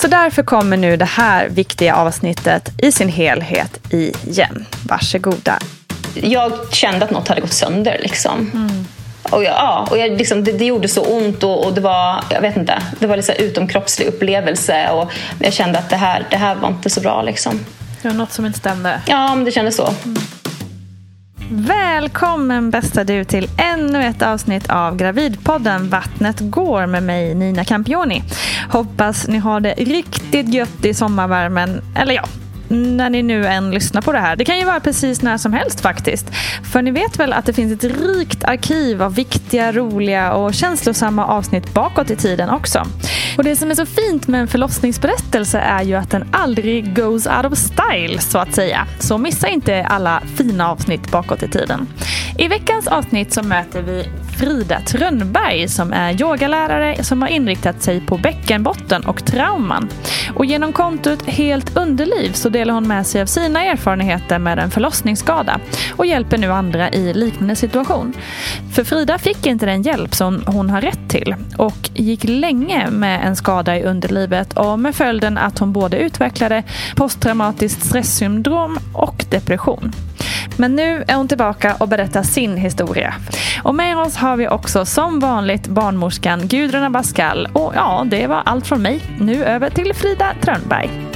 Så därför kommer nu det här viktiga avsnittet i sin helhet igen. Varsågoda. Jag kände att något hade gått sönder. Liksom. Mm. Och, jag, ja, och jag, liksom, det, det, gjorde så ont och, och, det var jag vet inte, det var liksom utomkroppslig upplevelse. Och jag kände att det här, det här var inte så bra. Liksom. Det var något som inte stämde? Ja, men det kändes så. Mm. Mm. Välkommen bästa du till ännu ett avsnitt av Gravidpodden Vattnet går med mig Nina Campioni. Hoppas ni har det riktigt gött i sommarvärmen. Eller ja, när ni nu än lyssnar på det här. Det kan ju vara precis när som helst faktiskt. För ni vet väl att det finns ett rikt arkiv av viktiga, roliga och känslosamma avsnitt bakåt i tiden också. Och det som är så fint med en förlossningsberättelse är ju att den aldrig goes out of style så att säga. Så missa inte alla fina avsnitt bakåt i tiden. I veckans avsnitt så möter vi Frida Trönnberg som är yogalärare som har inriktat sig på bäckenbotten och trauman. Och genom kontot Helt Underliv så delar hon med sig av sina erfarenheter med en förlossningsskada och hjälper nu andra i liknande situation. För Frida fick inte den hjälp som hon har rätt till och gick länge med en skada i underlivet och med följden att hon både utvecklade posttraumatiskt stresssyndrom och depression. Men nu är hon tillbaka och berättar sin historia. Och med oss har vi också som vanligt barnmorskan Gudrun Abascal. Och ja, det var allt från mig. Nu över till Frida Trönberg.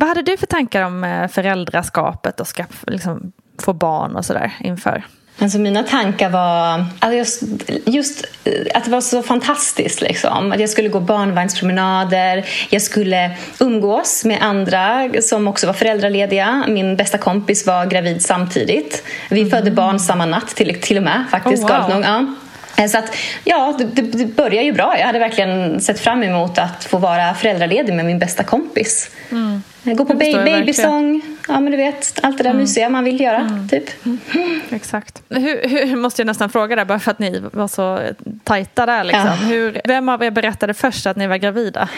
Vad hade du för tankar om eh, föräldraskapet och ska liksom, få barn och sådär inför? Alltså mina tankar var alltså just, just, eh, att det var så fantastiskt. Liksom. Att jag skulle gå barnvagnspromenader, jag skulle umgås med andra som också var föräldralediga. Min bästa kompis var gravid samtidigt. Vi mm. födde barn samma natt till, till och med. faktiskt, oh, wow. nog. Ja. Eh, så att, ja, det, det börjar ju bra. Jag hade verkligen sett fram emot att få vara föräldraledig med min bästa kompis. Mm. Gå på babysång, ja men du vet, allt det där mysiga man vill göra. Typ. Exakt. Hur, hur, måste jag nästan fråga där, bara för att ni var så tajta där. Liksom. Ja. Hur, vem av er berättade först att ni var gravida?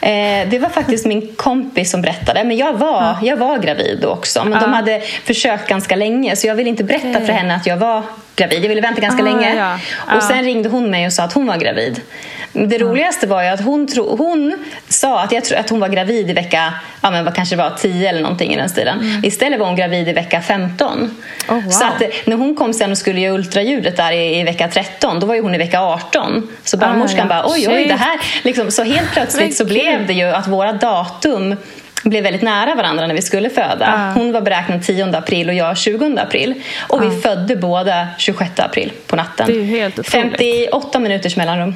Eh, det var faktiskt min kompis som berättade. Men jag var, jag var gravid då också. Men de hade försökt ganska länge så jag ville inte berätta Okej. för henne att jag var gravid. Jag ville vänta ganska Ah, länge. ja. Och Ah. sen ringde hon mig och sa att hon var gravid. Det roligaste var ju att hon, tro, hon sa att, jag tror att hon var gravid i vecka ja, men vad kanske det var 10 eller någonting i den stilen. Istället var hon gravid i vecka 15. Mm. Oh, wow. Så att eh, när hon kom sen och skulle göra ultraljudet där i, i vecka 13 då var ju hon i vecka 18. Så barnmorskan Ah, ja. bara oj oj det här liksom, Så helt plötsligt så blev det ju att våra datum blev väldigt nära varandra när vi skulle föda. Ah. Hon var beräknad 10 april och jag 20 april. Och vi födde båda 26 april på natten. Det är helt otroligt. 58 minuters mellanrum.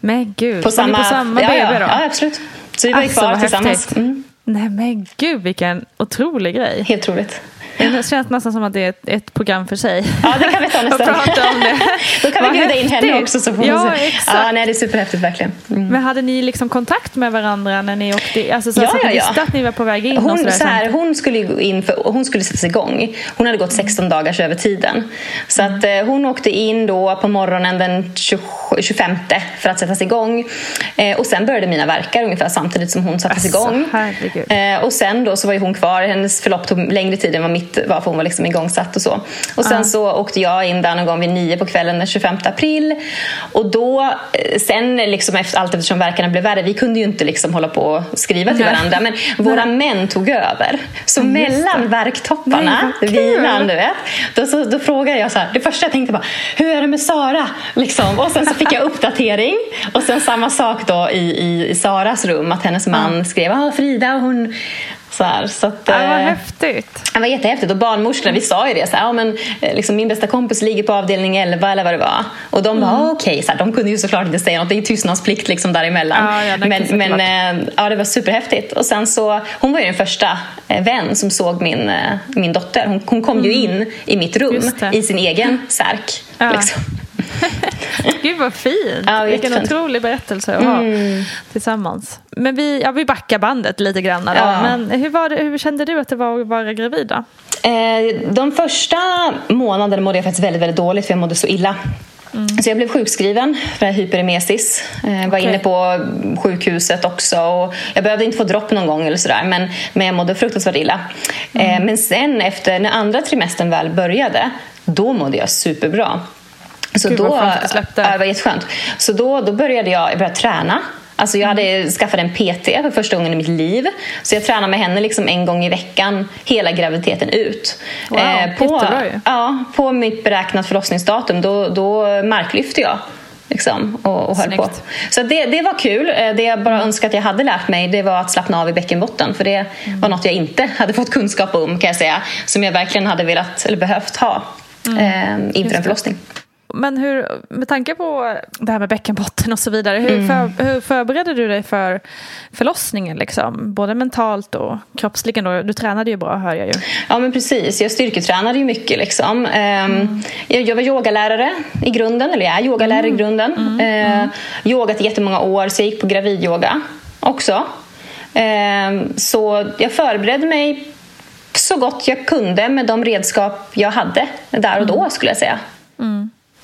Men gud, På samma, på samma ja, BB ja, då? ja, absolut. Så vi var Alltså, kvar tillsammans. Mm, Nej men gud vilken otrolig grej. helt roligt. Det känns nästan som att det är ett, ett program för sig. Ja, det kan vi ta nästa prata om det. Då kan vi bjuda in henne också. Så får Ja, se. exakt. Ja, nej, det är superhäftigt verkligen. Mm. Men hade ni liksom kontakt med varandra när ni åkte? Alltså så, Ja, så att ni ja, ja. visste att ni var på väg in? och Hon, sådär så här, hon skulle in för, hon skulle sättas igång. Hon hade gått 16 dagars över tiden. Så att, eh, hon åkte in då på morgonen den 27, 25 för att sättas igång. Eh, och sen började mina verkar ungefär samtidigt som hon sattes Alltså, igång. Eh, och sen då så var hon kvar. Hennes förlopp tog längre tid än vad mitt var för hon var liksom igångsatt och så. Och sen så åkte jag in där någon gång vid nio på kvällen den 25 april. Och då, eh, sen liksom efter, allt eftersom verkarna blev värre, vi kunde ju inte liksom hålla på och skriva till varandra. Men våra män tog över. Så mellan verktopparna, vilan du vet. Då, så, då frågade jag så här, det första jag tänkte var, hur är det med Sara? Liksom. Och sen så fick jag uppdatering. Och sen samma sak då i, i, i Saras rum, att hennes man skrev, ah, Frida hon så här, så att, Ja, vad eh, häftigt. det var jättehäftigt. Och barnmorskorna, vi sa ju det. Så här, ja, men, eh, liksom, min bästa kompis ligger på avdelning 11 eller vad det var. Och de Mm. var okej. så här, de kunde ju såklart inte säga något. Det är ju tystnadsplikt liksom däremellan. Ja, ja, men men eh, ja, det var superhäftigt. Och sen så, hon var ju den första vän som såg min, min dotter. Hon, hon kom ju in i mitt rum Mm. I sin egen särk. Ja. Liksom. Gud vad fint. Ja, Vilken jättefint. otrolig berättelse att ha Mm. tillsammans. Men vi, ja, vi backar bandet lite grann. Då. Ja. Men hur, var det, hur kände du att det var att vara gravid då? Eh, de första månaderna mådde jag faktiskt väldigt, väldigt dåligt för jag mådde så illa. Så jag blev sjukskriven för hyperemesis. Eh, var Okej. inne på sjukhuset också. Och jag behövde inte få dropp någon gång eller sådär men, men jag mådde fruktansvärt illa. Eh, men sen efter när andra trimestern väl började då mådde jag superbra. Så Gud, då, det. Ja, det var jätteskönt. Så då, då började jag, jag började träna. Alltså jag hade skaffat en PT för första gången i mitt liv. Så jag tränade med henne liksom en gång i veckan hela graviditeten ut. Eh, Wow, på, jättebra ju. ja, på mitt beräknat förlossningsdatum då, då marklyfte jag. Liksom, och, och höll Snyggt. på. Så det, det var kul. Eh, Det jag bara önskar att jag hade lärt mig det var att slappna av i bäckenbotten. För det var något jag inte hade fått kunskap om kan jag säga. Som jag verkligen hade velat eller behövt ha eh, inför en förlossning. Men hur, med tanke på det här med bäckenbotten och så vidare, hur, Mm. för, hur förberedde du dig för förlossningen? Liksom? Både mentalt och kroppsligen. Då? Du tränade ju bra hör jag ju. Ja men precis, jag styrketränade ju mycket. Liksom. Ehm, jag, var yogalärare i grunden, eller jag är yogalärare i grunden. Ehm, yogat i jättemånga år, så jag gick på gravidyoga också. Ehm, så jag förberedde mig så gott jag kunde med de redskap jag hade där och då skulle jag säga.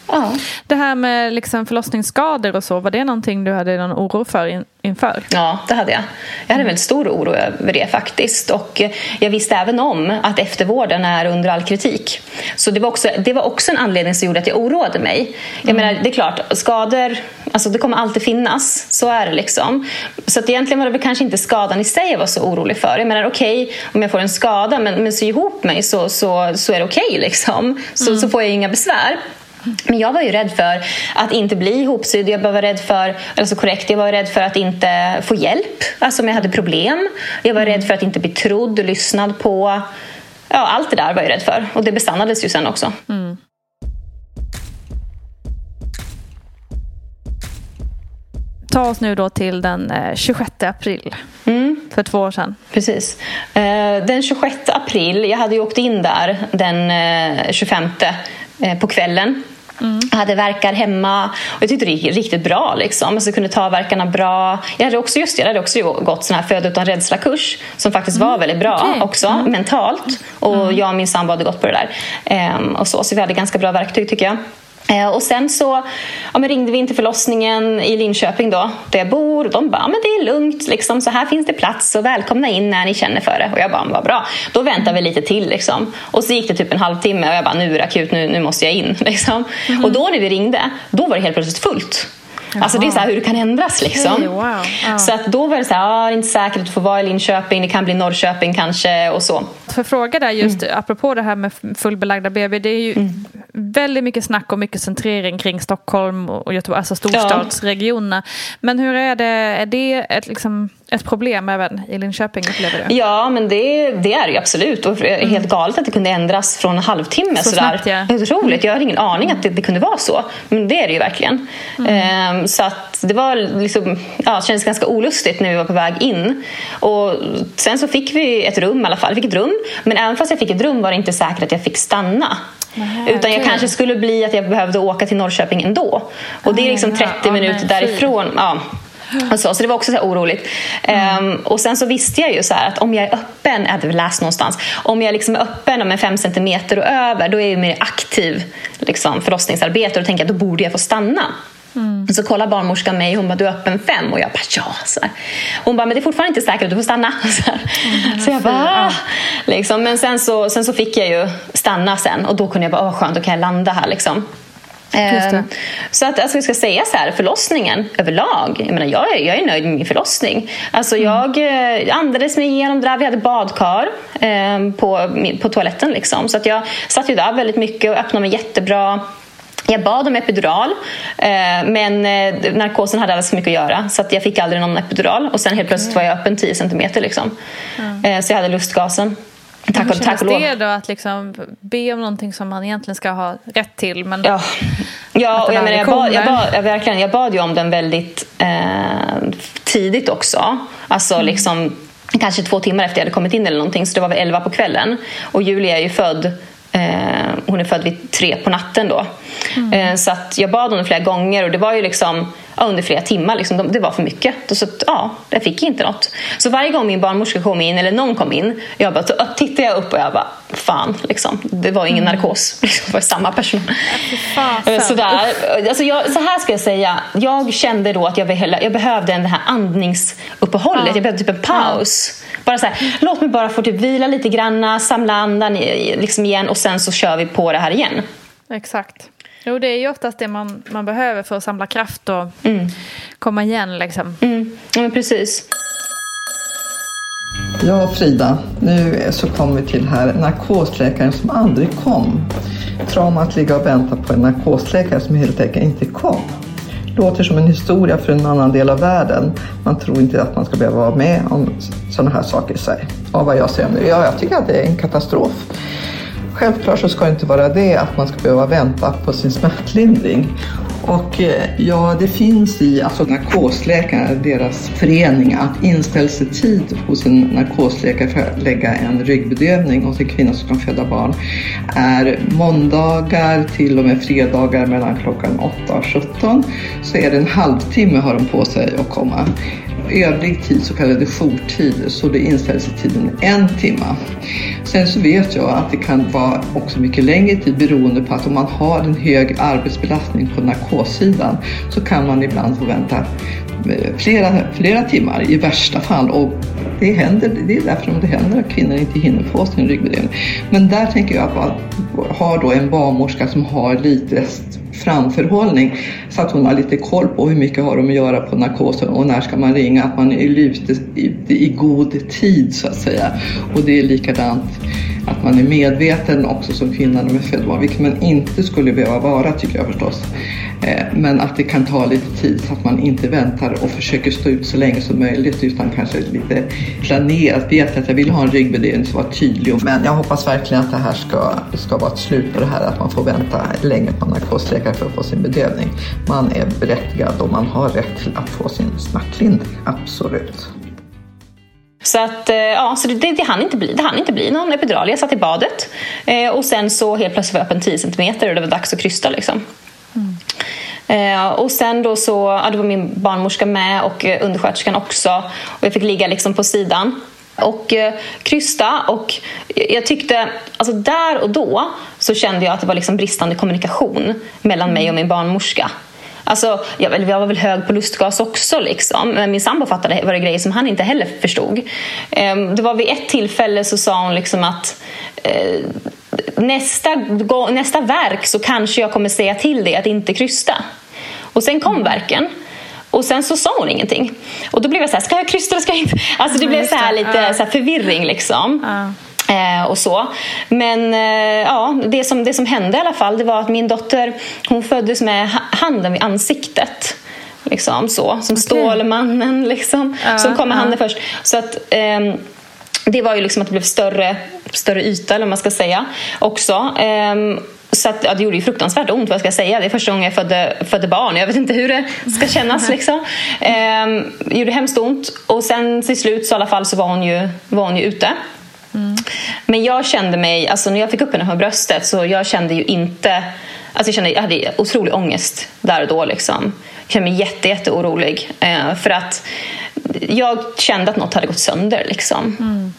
Ja. Det här med liksom förlossningsskador och så, var det någonting du hade någon oro för in, inför? Ja, det hade jag. Jag hade väldigt stor oro över det faktiskt. Och eh, jag visste även om att eftervården är under all kritik. Så det var också, det var också en anledning som gjorde att jag oroade mig. Jag menar, det är klart, skador, alltså det kommer alltid finnas. Så är det liksom. Så att egentligen var det väl kanske inte skadan i sig jag var så orolig för. Jag menar, okej, om jag får en skada men, men sy ihop mig så, så, så är det okej liksom. Så, så får jag inga besvär. Men jag var ju rädd för att inte bli ihopsydd. Jag var rädd för, alltså korrekt, jag var rädd för att inte få hjälp, alltså om jag hade problem. Jag var rädd för att inte bli trodd och lyssnad på. Ja, allt det där var jag rädd för. Och det besannades ju sen också. Ta oss nu då till den eh, 26 april för två år sedan. Precis. Eh, Den 26 april, jag hade ju åkt in där den eh, 25 eh, på kvällen. Jag hade verkar hemma och jag tyckte det gick riktigt bra. Liksom. Alltså, jag kunde ta verkarna bra. Jag hade också, just det, jag hade också gått sån här föda utan rädsla-kurs som faktiskt var väldigt bra okej. också, mentalt. Och jag och min sambo hade gått på det där. Ehm, och så, så vi hade ganska bra verktyg tycker jag. Eh, och sen så ja, men ringde vi in till förlossningen i Linköping då, där jag bor. Och de bara, men det är lugnt, liksom, så här finns det plats och välkomna in när ni känner för det. Och jag bara, vad bra. Då väntar vi lite till. Liksom. Och så gick det typ en halvtimme och jag bara, nu är det akut, nu, nu måste jag in. Liksom. Och då när vi ringde, då var det helt plötsligt fullt. Alltså det är så här hur det kan ändras liksom. Okej, wow. Ja. Så att då var det så här, ah, det är inte säkert att du får vara i Linköping, det kan bli Norrköping kanske och så. För fråga där just Mm. apropå det här med fullbelagda BB. Det är ju väldigt mycket snack och mycket centrering kring Stockholm och Göteborg, alltså storstadsregionerna. Men hur är det, är det ett, liksom, ett problem även i Linköping upplever du? Ja, men det, det är det ju absolut. Och är helt galet att det kunde ändras från en halvtimme. Mm. Så sådär. snabbt, ja. Otroligt. Jag hade ingen aning att det, det kunde vara så. Men det är det ju verkligen. Mm. Ehm, så att det var liksom, ja, det kändes ganska olustigt när vi var på väg in. Och sen så fick vi ett rum i alla fall. Jag fick ett rum. Men även fast jag fick ett rum var det inte säkert att jag fick stanna. Nähä, Utan jag okej. kanske skulle bli att jag behövde åka till Norrköping ändå. Och det är liksom Ah, 30 ja, minuter nej, därifrån. Ja. Och så, så det var också så oroligt. Ehm, och sen så visste jag ju så att om jag är öppen, jag hade läst någonstans, om jag liksom är öppen om en fem centimeter och över, då är jag mer aktiv liksom, förlossningsarbete och då tänker jag då borde jag få stanna. Så kollar barnmorskan mig och hon bara, du är öppen fem? Och jag bara, ja. Så här. Hon bara, men det är fortfarande inte säkert att du får stanna. Så, här. så jag bara, ah. liksom. Men sen så, sen så fick jag ju stanna sen och då kunde jag bara, åh skönt, då kan jag landa här liksom. Ehm, Så att alltså, jag ska säga så här, förlossningen överlag, jag, menar, jag, är, jag är nöjd med min förlossning. Alltså, jag eh, andades mig igenom det där, vi hade badkar eh, på, på toaletten. Liksom. Så att jag satt ju där väldigt mycket och öppnade mig jättebra. Jag bad om epidural, eh, men eh, narkosen hade alldeles för mycket att göra så att jag fick aldrig någon epidural. Och sen helt plötsligt var jag öppen 10 centimeter. Liksom. Eh, så jag hade lustgasen. Tack Hur tack kändes lov. det då att liksom be om någonting som man egentligen ska ha rätt till? Men Ja, ja och jag, menar, jag, bad, jag, bad, jag, verkligen, jag bad ju om den väldigt eh, tidigt också. Alltså liksom, kanske två timmar efter jag hade kommit in eller någonting. Så det var väl elva på kvällen. Och Julia är ju född Eh, hon är född vid tre på natten då. Eh, så jag bad om det flera gånger och det var ju liksom ja, under flera timmar. Liksom, de- det var för mycket. Då, så ja, jag fick inte något. Så varje gång min barnmorska kom in, eller någon kom in, jag bara, så tittade jag upp och jag bara, fan, liksom, det var ingen narkos. Det var samma fasen. Eh, Sådär. Alltså jag, så här ska jag säga. Jag kände då att jag, behöll, jag behövde det här andningsuppehållet. Jag behövde typ en paus. Bara så här, låt mig bara få typ vila lite grann, samla andan liksom igen och sen så kör vi på det här igen. Exakt. Jo, det är ju oftast det man, man behöver för att samla kraft och komma igen. Liksom. Mm. Ja, precis. Ja, Frida, nu så kommer vi till här narkosläkaren som aldrig kom. Traumat ligga och vänta på en narkosläkare som helt enkelt inte kom. Låter som en historia för en annan del av världen. Man tror inte att man ska behöva vara med om sådana här saker i Sverige. Ja, vad jag säger om det. Ja, jag tycker att det är en katastrof. Självklart så ska det inte vara det att man ska behöva vänta på sin smärtlindring. Och eh, ja, det finns i alltså narkosläkare, deras förening, att inställelsetid hos en narkosläkare för att lägga en ryggbedövning hos en kvinna som kan föda barn är måndagar till och med fredagar mellan klockan 8 och 17. Så är det en halvtimme har de på sig att komma. Övrig tid, så kallade jourtid, så det inställelsetiden en timme. Sen så vet jag att det kan vara också mycket längre tid beroende på att om man har en hög arbetsbelastning på narkossidan så kan man ibland få vänta eh, flera, flera timmar i värsta fall. Och det, händer, det är därför det händer att kvinnor inte hinner få sin ryggbedövning. Men där tänker jag att ha då en barnmorska som har lite framförhållning så att hon har lite koll på hur mycket har de att göra på narkosen och när ska man ringa, att man är ute i, i god tid så att säga. Och det är likadant att man är medveten också som kvinna när man är född vilket man inte skulle behöva vara tycker jag förstås. Eh, men att det kan ta lite tid så att man inte väntar och försöker stå ut så länge som möjligt utan kanske lite planerat. Vet att jag vill ha en ryggbedövning som var tydlig. Men jag hoppas verkligen att det här ska, ska vara ett slut på det här att man får vänta länge på en narkosläkare för att få sin bedövning. Man är berättigad och man har rätt till att få sin smärtlindring, absolut. Så, att, eh, ja, så det, det, det, hann inte bli, det hann inte bli någon epidural. Jag satt i badet eh, och sen så helt plötsligt var jag öppen 10 centimeter och det var dags att krysta. Liksom. Eh, och sen då så, ja, då var min barnmorska med och eh, undersköterskan också. Och jag fick ligga liksom på sidan och eh, krysta. Och jag tyckte, alltså där och då så kände jag att det var liksom bristande kommunikation mellan mig och min barnmorska. Alltså, jag, jag var väl hög på lustgas också, liksom. men min sambo fattade var det grejer som han inte heller förstod. Eh, det var vid ett tillfälle så sa hon liksom att eh, nästa, nästa verk så kanske jag kommer säga till dig att inte krysta. Och sen kom verken. Och sen så sa hon ingenting. Och då blev jag så här, ska jag krysta eller ska jag inte? Alltså det blev så här lite så här förvirring liksom. Eh, och så. Men eh, ja, det som, det som hände i alla fall det var att min dotter hon föddes med handen vid ansiktet. Liksom så, som okay. Stålmannen liksom. Som kom med handen först. Så att eh, det var ju liksom att det blev större, större yta eller vad man ska säga också. Ehm, så att, ja, det gjorde ju fruktansvärt ont, vad ska jag säga. Det är första gången jag födde, födde barn. Jag vet inte hur det ska kännas. liksom. Ehm, det gjorde hemskt ont. Och sen till slut så, i alla fall, så var hon ju, var hon ju ute. Mm. Men jag kände mig, alltså när jag fick upp henne på bröstet så jag kände ju inte Alltså jag, kände, jag hade otrolig ångest där och då. Liksom. Jag kände mig jätte, jätte orolig. Eh, för att jag kände att något hade gått sönder. Liksom. Mm.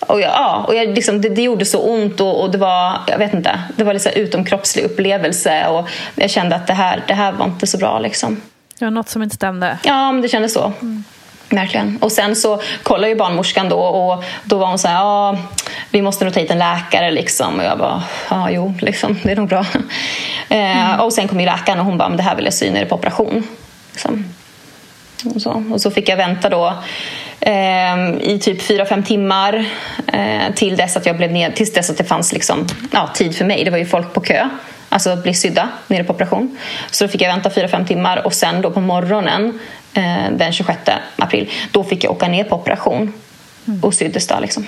Och, jag, ja, och jag, liksom, det, det, gjorde så ont och, och, det var jag vet inte, det var liksom utomkroppslig upplevelse. Och jag kände att det här, det här var inte så bra. Liksom. Det var något som inte stämde? Ja, men det kändes så. Mm. Verkligen. Och sen så kollade ju barnmorskan då och då var hon så här, ja, vi måste nog ta hit en läkare liksom. Och jag bara, ja jo, liksom, det är nog bra. Eh, mm. och sen kom ju läkaren och hon bara, det här vill jag syna på operation. Liksom. Och, så. och så fick jag vänta då eh, i typ fyra fem timmar eh, till dess att jag blev ned, tills dess att det fanns liksom, ja, tid för mig. Det var ju folk på kö alltså att bli sydda nere på operation. Så då fick jag vänta fyra fem timmar och sen då på morgonen eh, den 26 april, då fick jag åka ner på operation och syddes där liksom.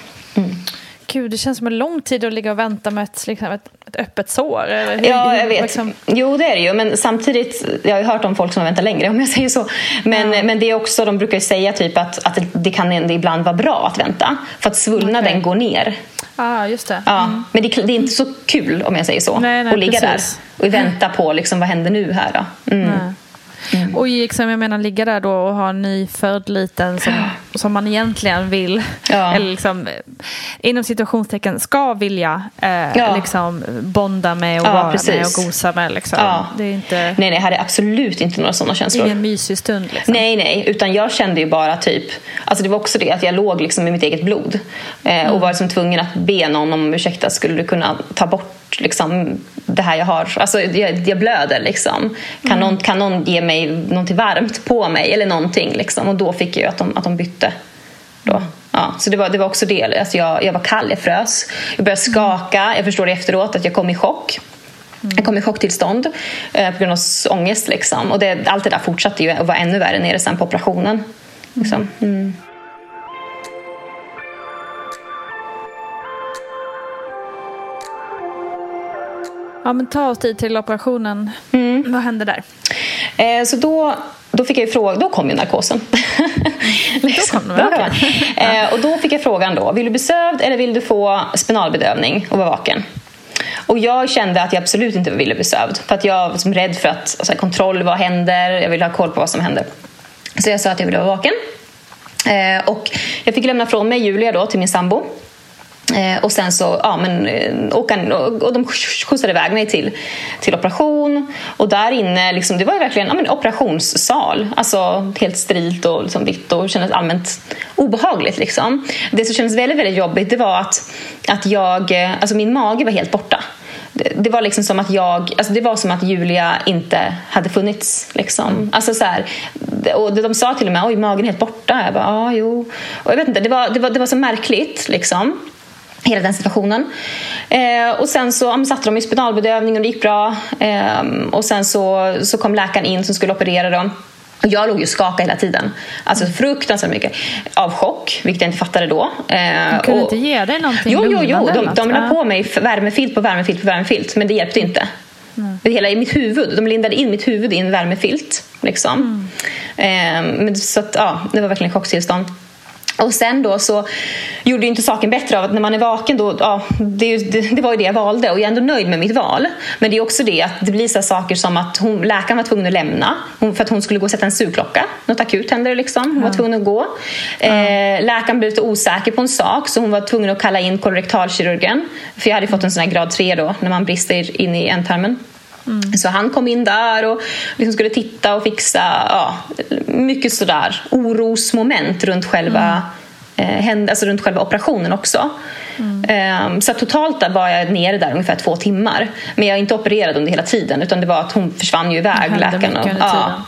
Gud, det känns som en lång tid att ligga och vänta med ett, liksom, ett, ett öppet sår. Eller ja, jag vet. Liksom... Jo, det är det ju. Men samtidigt, jag har ju hört om folk som väntar längre om jag säger så. Men, ja. men det är också, de brukar ju säga typ att, att det kan ibland vara bra att vänta. För att svullnaden okay. går ner. ah, just det. Ja, mm. Men det, det, är inte så kul om jag säger så. Nej, nej, att ligga precis. där och vänta på liksom, vad händer nu här då. Mm. Mm. Och liksom, jag menar ligga där då och ha en nyfödd liten som, som man egentligen vill, ja. eller liksom, inom situationstecken ska vilja eh, ja. liksom, bonda med och ja, vara precis. med och gosa med. Liksom. Ja. Det är inte... Nej, nej, jag hade absolut inte några sådana känslor. Ingen mysig stund. Liksom. Nej, nej, utan jag kände ju bara typ, alltså det var också det att jag låg liksom i mitt eget blod eh, mm. och var liksom tvungen att be någon om ursäkta, skulle du kunna ta bort liksom, det här jag har. Alltså, jag, jag blöder. Liksom. Kan, mm. någon, kan någon ge mig något varmt på mig eller någonting? Liksom. Och då fick jag att de, att de bytte. Då. Ja, så det var, det var också det. Alltså jag, jag var kall, jag frös. Jag började skaka. Jag förstår efteråt att jag kom i chock. Mm. Jag kom i chocktillstånd eh, på grund av ångest. Liksom. Och det, allt det där fortsatte ju att vara ännu värre nere sen på operationen. Liksom. Mm. Ja, men ta oss tid till operationen. Mm. Vad hände där? Eh, så då, då fick jag fråga, då kom ju narkosen. liksom. Då kom den, eh, och då fick jag frågan då, vill du bli sövd eller vill du få spinalbedövning och vara vaken? Och jag kände att jag absolut inte ville bli sövd. För att jag var som rädd för att alltså, kontroll, vad händer? Jag ville ha koll på vad som händer. Så jag sa att jag ville vara vaken. Eh, och jag fick lämna från mig Julia då till min sambo. Eh, och sen så, ja men, eh, åka, och, de skjutsade iväg mig till, till operation. Och där inne, liksom, det var ju verkligen ja, men, operationssal. Alltså helt sterilt och liksom, vitt och kändes allmänt obehagligt. Liksom. Det som kändes väldigt, väldigt jobbigt det var att, att jag, eh, alltså min mage var helt borta. Det, det var liksom som att jag, alltså det var som att Julia inte hade funnits. Liksom. Mm. Alltså så här, och de sa till och med oj magen är helt borta. Jag bara, ja jo. Och jag vet inte, det var, det var, det var så märkligt. Liksom hela den situationen. Eh, och sen så ja, satte de i spinalbedövning och det gick bra. Eh, och sen så, så kom läkaren in som skulle operera dem. Och jag låg ju och skakade hela tiden. Alltså fruktansvärt mycket. Av chock, vilket jag inte fattade då. Eh, de kunde och, inte ge dig någonting Jo, jo, jo. De, de la på mig värmefilt på värmefilt på värmefilt. Men det hjälpte inte. Mm. Hela i mitt huvud. De lindade in mitt huvud i en värmefilt. Liksom. Mm. Eh, men, så att, ja, det var verkligen chocktillstånd. Och sen då så gjorde ju inte saken bättre av att när man är vaken då, ja, det, det, det, var ju det jag valde och jag är ändå nöjd med mitt val. Men det är också det att det blir så saker som att hon, läkaren var tvungen att lämna hon, för att hon skulle gå och sätta en sugklocka. Något akut hände det liksom. Hon var tvungen att gå. Eh, läkaren blev lite osäker på en sak så hon var tvungen att kalla in kolorektalkirurgen. För jag hade fått en sån här grad 3 då när man brister in i ändtarmen. Mm. Så han kom in där och liksom skulle titta och fixa ja, mycket sådär orosmoment runt själva, mm. eh, alltså runt själva operationen också. Mm. Um, så totalt där var jag nere där ungefär två timmar. Men jag är inte opererad under hela tiden utan det var att hon försvann ju iväg, läkaren. Och, ja.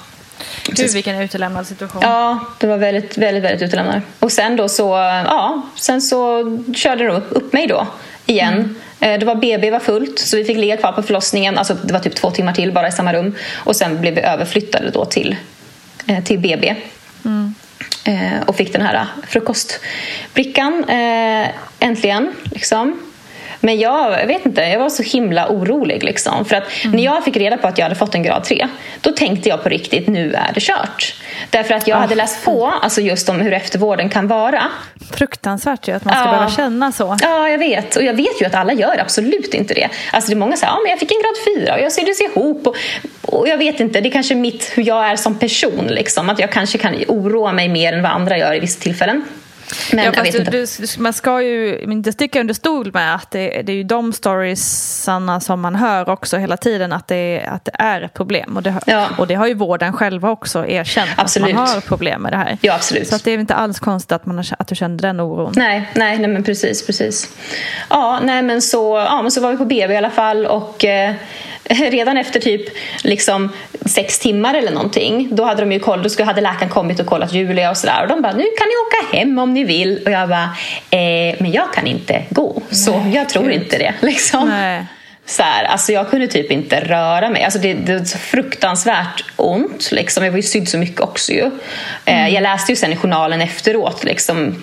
Gud vilken utelämnad situation. Ja, det var väldigt, väldigt, väldigt utelämnad. Och sen då så, ja, sen så körde de upp, upp mig då igen. Mm. Eh, det var BB var fullt så vi fick ligga kvar på förlossningen. Alltså det var typ två timmar till bara i samma rum. Och sen blev vi överflyttade då till, eh, till BB. Mm. Eh, och fick den här frukostbrickan äntligen. Liksom. Men jag, vet inte, jag var så himla orolig. Liksom. För att mm. När jag fick reda på att jag hade fått en grad 3 då tänkte jag på riktigt, nu är det kört. Därför att jag oh. hade läst på alltså just om hur eftervården kan vara. Fruktansvärt ju att man ska ja. behöva känna så. Ja, jag vet. Och jag vet ju att alla gör absolut inte det. Alltså det är många som säger, ja men jag fick en grad 4 och jag syddes ihop. Och, och jag vet inte, det är kanske mitt, hur jag är som person. Liksom. Att jag kanske kan oroa mig mer än vad andra gör i vissa tillfällen. Men ja, jag vet du. Du, man ska ju inte sticka under stol med att det, det är ju de storiesarna som man hör också hela tiden att det, att det är ett problem. Och det, ja. och det har ju vården själva också erkänt absolut. att man har problem med det här. Ja, absolut. Så det är inte alls konstigt att, man har, att du kände den oron. Nej, nej, nej men precis, precis. Ja, nej men så, ja, men så var vi på BB i alla fall och eh, redan efter typ liksom sex timmar eller någonting, då hade de ju koll, då hade läkaren kommit och kollat Julia och sådär och de bara, nu kan ni åka hem om ni vill och jag bara, eh, men jag kan inte gå, så Nej, jag tror Gud. inte det. Liksom. Nej. Så här, alltså jag kunde typ inte röra mig. Alltså det, det var så fruktansvärt ont. Liksom. Jag var ju sydd så mycket också. Ju. Eh, mm. jag läste ju sen i journalen efteråt liksom,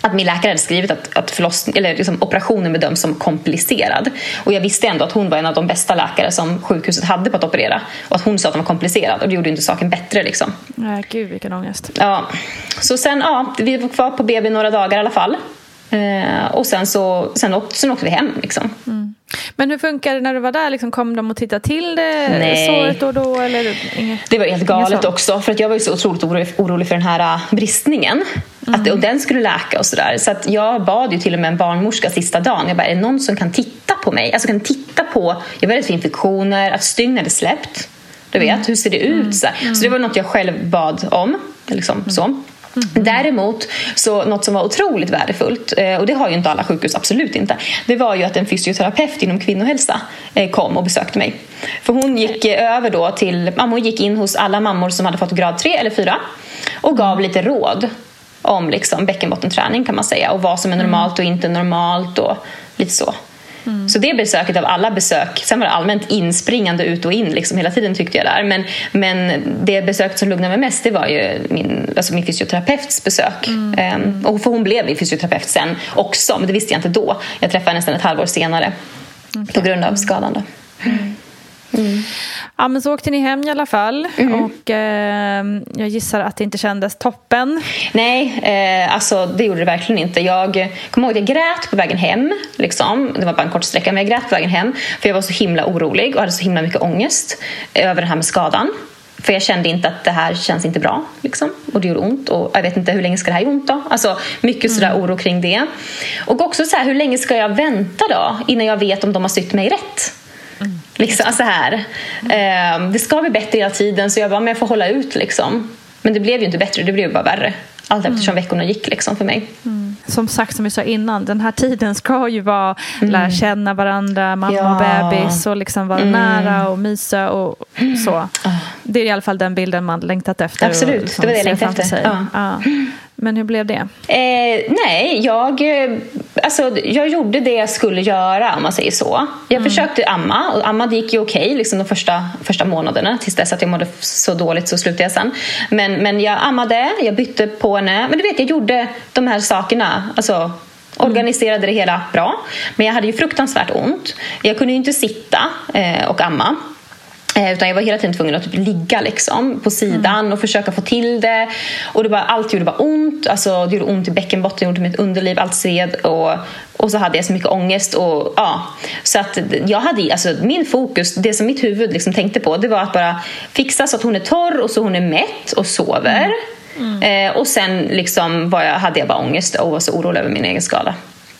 att min läkare hade skrivit att, att eller liksom operationen bedöms som komplicerad. Och jag visste ändå att hon var en av de bästa läkare som sjukhuset hade på att operera. Och att hon sa att den var komplicerad och det gjorde inte saken bättre. Liksom. Nej, gud vilken ångest. Ja. Så sen, ja, vi var kvar på BB några dagar i alla fall. Eh, och sen, så, sen, åkte, sen åkte vi hem. Liksom. Mm. Men hur funkar det när du var där? Liksom, kom de och tittade till det Nej. såret då och då? Eller det var helt galet också. För att jag var ju så otroligt orolig, orolig för den här uh, bristningen. Mm. Att, och den skulle läka och sådär. Så att jag bad ju till och med en barnmorska sista dagen. Jag bara, är det någon som kan titta på mig? Alltså kan titta på, jag var rädd för infektioner, att stygn hade släppt. Du vet, mm. hur ser det ut? Mm. Så, så det var något jag själv bad om. Liksom, så. Mm. Däremot, så något som var otroligt värdefullt, eh, och det har ju inte alla sjukhus, absolut inte, det var ju att en fysioterapeut inom kvinnohälsa eh, kom och besökte mig. För hon gick över då till, hon gick in hos alla mammor som hade fått grad 3 eller 4 och gav lite råd om liksom bäckenbottenträning kan man säga och vad som är normalt och inte normalt och lite så. Mm. Så det besöket av alla besök, sen var det allmänt inspringande ut och in liksom hela tiden tyckte jag där. Men, men det besöket som lugnade mig mest det var ju min, alltså min fysioterapeuts besök. Mm. Um, och för hon blev min fysioterapeut sen också, men det visste jag inte då. Jag träffade henne nästan ett halvår senare okay. på grund av skadan. Då. Mm. Mm. Ja, men så åkte ni hem i alla fall mm. och eh, jag gissar att det inte kändes toppen. Nej, eh, alltså det gjorde det verkligen inte. Jag kommer ihåg att jag grät på vägen hem. Liksom. Det var bara en kort sträcka, men jag grät på vägen hem för jag var så himla orolig och hade så himla mycket ångest över den här med skadan. För jag kände inte att det här känns inte bra. Liksom. Och det gjorde ont. Och jag vet inte hur länge ska det här göra ont då? Alltså mycket sådär mm. oro kring det. Och också så här, hur länge ska jag vänta då? Innan jag vet om de har sytt mig rätt. Liksom, så här. Eh, det ska bli bättre hela tiden så jag bara, men jag får hålla ut liksom. Men det blev ju inte bättre, det blev bara värre. Allt mm. eftersom mm. veckorna gick liksom för mig. Mm. Som sagt, som vi sa innan, den här tiden ska ju vara mm. lära känna varandra, mamma ja. och bebis och liksom vara mm. nära och mysa och så. Ah. Det är i alla fall den bilden man längtat efter. Absolut, liksom det var det jag längtade efter. Ja. Ja. Men hur blev det? Eh, nej, jag, alltså, jag gjorde det jag skulle göra om man säger så. Jag mm. försökte amma och amma gick ju okej okay, liksom de första, första månaderna tills dess att jag mådde så dåligt så slutade jag sen. Men, men jag ammade, jag bytte på henne. Men du vet, jag gjorde de här sakerna. Alltså, organiserade det hela bra. Men jag hade ju fruktansvärt ont. Jag kunde ju inte sitta eh, och amma. Eh, Utan jag var hela tiden tvungen att typ ligga liksom, på sidan och försöka få till det. Och det bara, allt gjorde bara ont. Alltså, det gjorde ont i bäckenbotten, det gjorde mitt underliv, allt sved. Och, och så hade jag så mycket ångest. Och, ja. Så att jag hade, alltså, min fokus, det som mitt huvud liksom tänkte på, det var att bara fixa så att hon är torr och så hon är mätt och sover. Eh, och sen liksom var jag, hade jag bara ångest och var så orolig över min egen skada.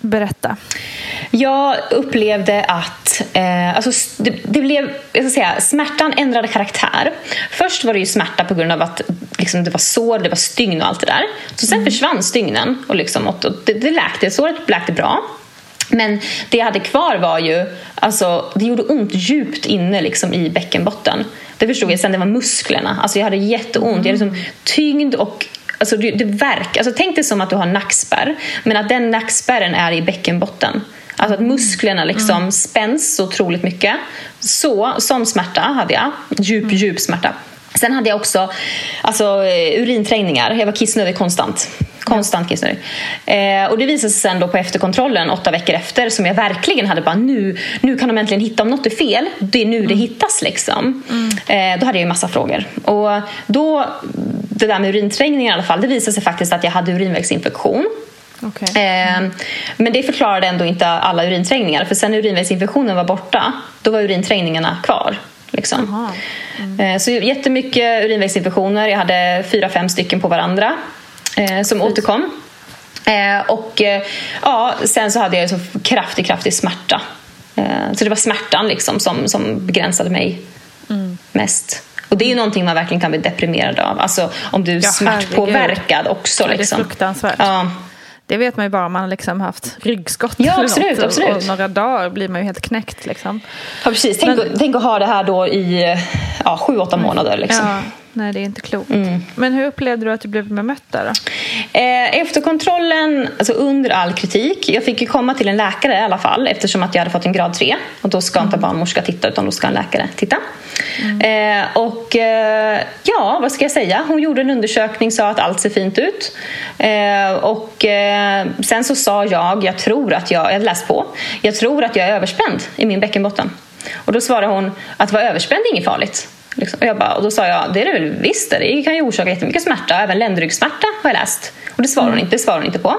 Berätta. Jag upplevde att eh, alltså, det, det blev, jag ska säga, smärtan ändrade karaktär. Först var det ju smärta på grund av att liksom, det var sår, det var stygn och allt det där. Så sen försvann stygnen och, liksom, och det, det läkte, såret läkte bra. Men det jag hade kvar var ju, alltså, det gjorde ont djupt inne liksom, i bäckenbotten. Det förstod jag sen, det var musklerna. Alltså, jag hade jätteont, jag hade liksom tyngd och Alltså det, det verk, alltså tänk dig som att du har nackspärr, men att den nackspärren är i bäckenbotten. Alltså att musklerna liksom spänns så otroligt mycket. Så, sån smärta hade jag. Djup, djup smärta. Sen hade jag också alltså, eh, urinträngningar. Jag var kissnödig konstant. Konstant kissnödig. Eh, och det visade sig sen då på efterkontrollen åtta veckor efter som jag verkligen hade bara nu, nu kan de äntligen hitta om något är fel. Det är nu det hittas liksom. Eh, då hade jag ju massa frågor. Och då, det där med urinträngningar i alla fall, det visade sig faktiskt att jag hade urinvägsinfektion. Eh, men det förklarade ändå inte alla urinträngningar. För sen när urinvägsinfektionen var borta, då var urinträngningarna kvar. Liksom. Eh, så jättemycket urinvägsinfektioner. Jag hade fyra, fem stycken på varandra eh, som återkom. Eh, och eh, ja, sen så hade jag så kraftig, kraftig smärta. Så det var smärtan liksom som, som begränsade mig mest. Och det är ju någonting man verkligen kan bli deprimerad av. Alltså om du är Ja, smärtpåverkad också. Ja, det är liksom. fruktansvärt. Ja. Det vet man ju bara om man liksom haft ryggskott. Ja, eller absolut, något. Absolut. Och några dagar blir man ju helt knäckt. Liksom. Ja, precis. Tänk, Men- att, tänk att ha det här då i ja, sju, åtta månader. Liksom. Ja, nej, det är inte klokt. Mm. Men hur upplevde du att du blev bemött där då? Eh, efter kontrollen, alltså under all kritik, jag fick ju komma till en läkare i alla fall eftersom att jag hade fått en grad 3. Och då ska inte en barnmorska titta utan då ska en läkare titta. Eh, och eh, ja, vad ska jag säga? Hon gjorde en undersökning, sa att allt ser fint ut. Eh, och eh, sen så sa jag, jag tror att jag, jag läst på, jag tror att jag är överspänd i min bäckenbotten. Och då svarade hon att vara överspänd är inget farligt. Liksom. Och, jag bara, och då sa jag, det är det väl visst det. Kan ju orsaka jättemycket smärta, även ländryggsmärta har jag läst. Och det svarade hon inte, det svarade hon inte på.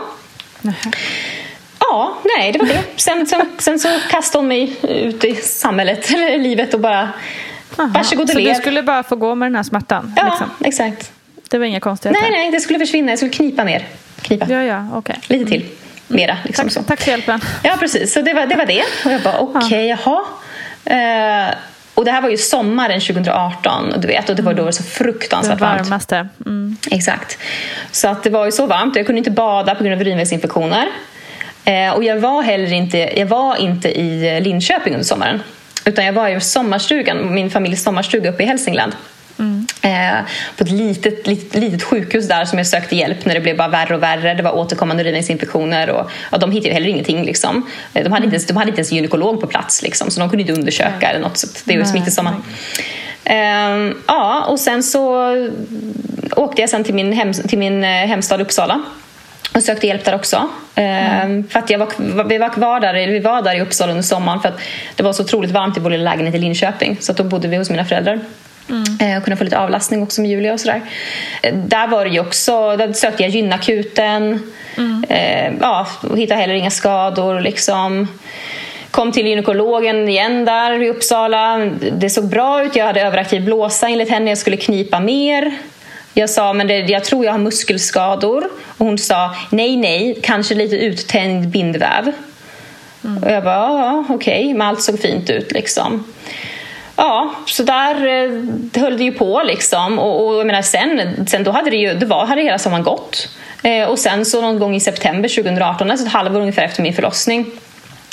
Ja, nej, det var det. Sen, sen, sen så kastade hon mig ut i samhället, eller livet och bara Aha. varsågod och Så lev. du skulle bara få gå med den här smärtan? Ja, liksom. exakt. Det var inga konstigheter? Nej, nej, det skulle försvinna. Jag skulle knipa mer. Knipa. Ja, ja, okej. Lite till. Mera. Liksom Tack, så. tack för hjälpen. Ja, precis. Så det var det. Var det. Och jag bara, okej, jaha. Eh, och det här var ju sommaren 2018, du vet, och det var då det var så fruktansvärt varmt. varmaste. Mm. Exakt. Så att det var ju så varmt och jag kunde inte bada på grund av urinvägsinfektioner. Eh, och jag var heller inte, jag var inte i Linköping under sommaren. Utan jag var i sommarstugan, min familjs sommarstuga uppe i Hälsingland. Eh, på ett litet, litet, litet sjukhus där som jag sökte hjälp när det blev bara värre och värre. Det var återkommande urinvägsinfektioner och ja, de hittade ju heller ingenting. Liksom. Eh, De, hade inte ens, de hade inte ens gynekolog på plats liksom, så de kunde inte undersöka eller något. Så det är ju smittosamma. Ehm, ja, och sen så åkte jag sen till min, hem, till min eh, hemstad Uppsala och sökte hjälp där också. Ehm, För att jag var, vi, var kvar där, vi var där i Uppsala under sommaren för att det var så otroligt varmt i vår lilla lägenhet i Linköping. Så då bodde vi hos mina föräldrar. Eh, Och kunde få lite avlastning också med Julia och sådär. Eh, Där var det också, där sökte jag gynakuten. Eh, ja, och hittade heller inga skador liksom. Kom till gynekologen igen där i Uppsala. Det såg bra ut, jag hade överaktiv blåsa enligt henne. Jag skulle knipa mer. Jag sa, men det, jag tror jag har muskelskador. Och hon sa, nej, nej, kanske lite uttänjd bindväv. Och jag bara, ja, okej, men allt såg fint ut liksom. Ja, så där eh, höll det ju på liksom. Och, och jag menar, sen, sen då hade det ju, det var, hade hela sommaren gått. Eh, och sen så någon gång i september 2018, alltså ett halvår ungefär efter min förlossning,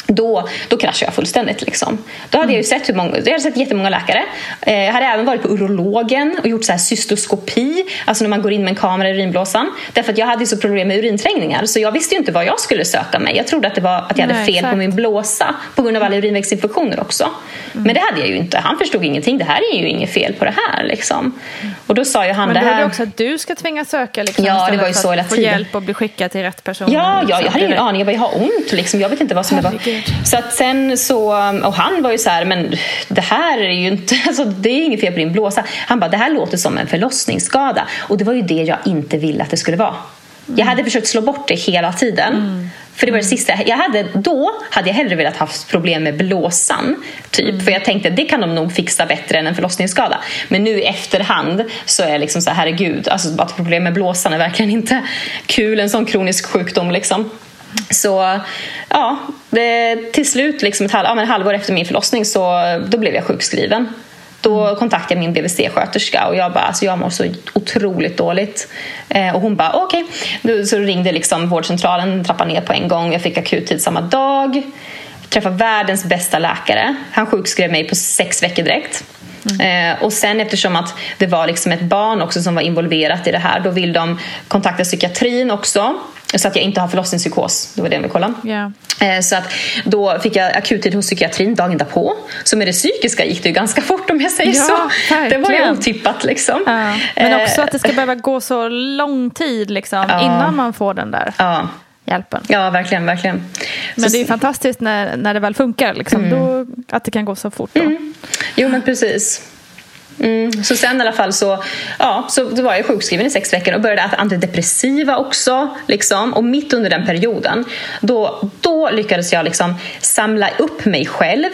då, då kraschade jag fullständigt. Liksom. Då hade jag ju sett, hur många, jag hade sett jättemånga läkare. Eh, jag hade även varit på urologen och gjort så här cystoskopi, alltså när man går in med en kamera i urinblåsan. Därför att jag hade ju så problem med urinträngningar så jag visste ju inte vad jag skulle söka mig. Jag trodde att, det var, att jag hade Nej, fel exakt. på min blåsa på grund av alla urinvägsinfektioner också. Men det hade jag ju inte. Han förstod ingenting. Det här är ju inget fel på det här. Liksom. Och då sa ju han Men det är här... det också att du ska tvingas söka liksom, Ja, det var ju för så att hela få tiden. hjälp och bli skickad till rätt person. Ja, ja, jag hade ingen aning. Jag bara, jag har ont liksom. Jag vet inte vad som. Herregud. Så att sen så, och han var ju så här, men det här är ju inte, alltså det är inget fel på din blåsa. Han bara, det här låter som en förlossningsskada. Och det var ju det jag inte ville att det skulle vara. Jag hade försökt slå bort det hela tiden. För det var det sista. Jag hade, då hade jag hellre velat haft problem med blåsan. Typ. För jag tänkte det kan de nog fixa bättre än en förlossningsskada. Men nu i efterhand så är jag liksom så här, herregud. Alltså att problem med blåsan är verkligen inte kul. En sån kronisk sjukdom liksom. Så ja, det, till slut, liksom ett halv, ja, men halvår efter min förlossning, så då blev jag sjukskriven. Då kontaktade jag min BVC-sköterska och jag bara, alltså jag mår så otroligt dåligt. Eh, och hon bara, okej. Okay. Så ringde liksom vårdcentralen, trappade ner på en gång. Jag fick akuttid samma dag. Träffade världens bästa läkare. Han sjukskrev mig på sex veckor direkt. Eh, och sen eftersom att det var liksom ett barn också som var involverat i det här, då vill de kontakta psykiatrin också. Så att jag inte har förlossningspsykos. Det var det jag ville kolla. Ja. Eh, Så att då fick jag akuttid hos psykiatrin dagen därpå. Så med det psykiska gick det ju ganska fort om jag säger Ja, så. Det var ju verkligen. otippat liksom. Ja. Men Eh, också att det ska behöva gå så lång tid liksom, Ja. innan man får den där Ja, hjälpen. ja verkligen, verkligen. Men det är fantastiskt när, när det väl funkar, liksom, då, att det kan gå så fort. Då. Jo, men precis. Mm. Så sen i alla fall så, ja, så var jag sjukskriven i sex veckor och började äta antidepressiva också. Liksom. Och mitt under den perioden, då, då lyckades jag liksom samla upp mig själv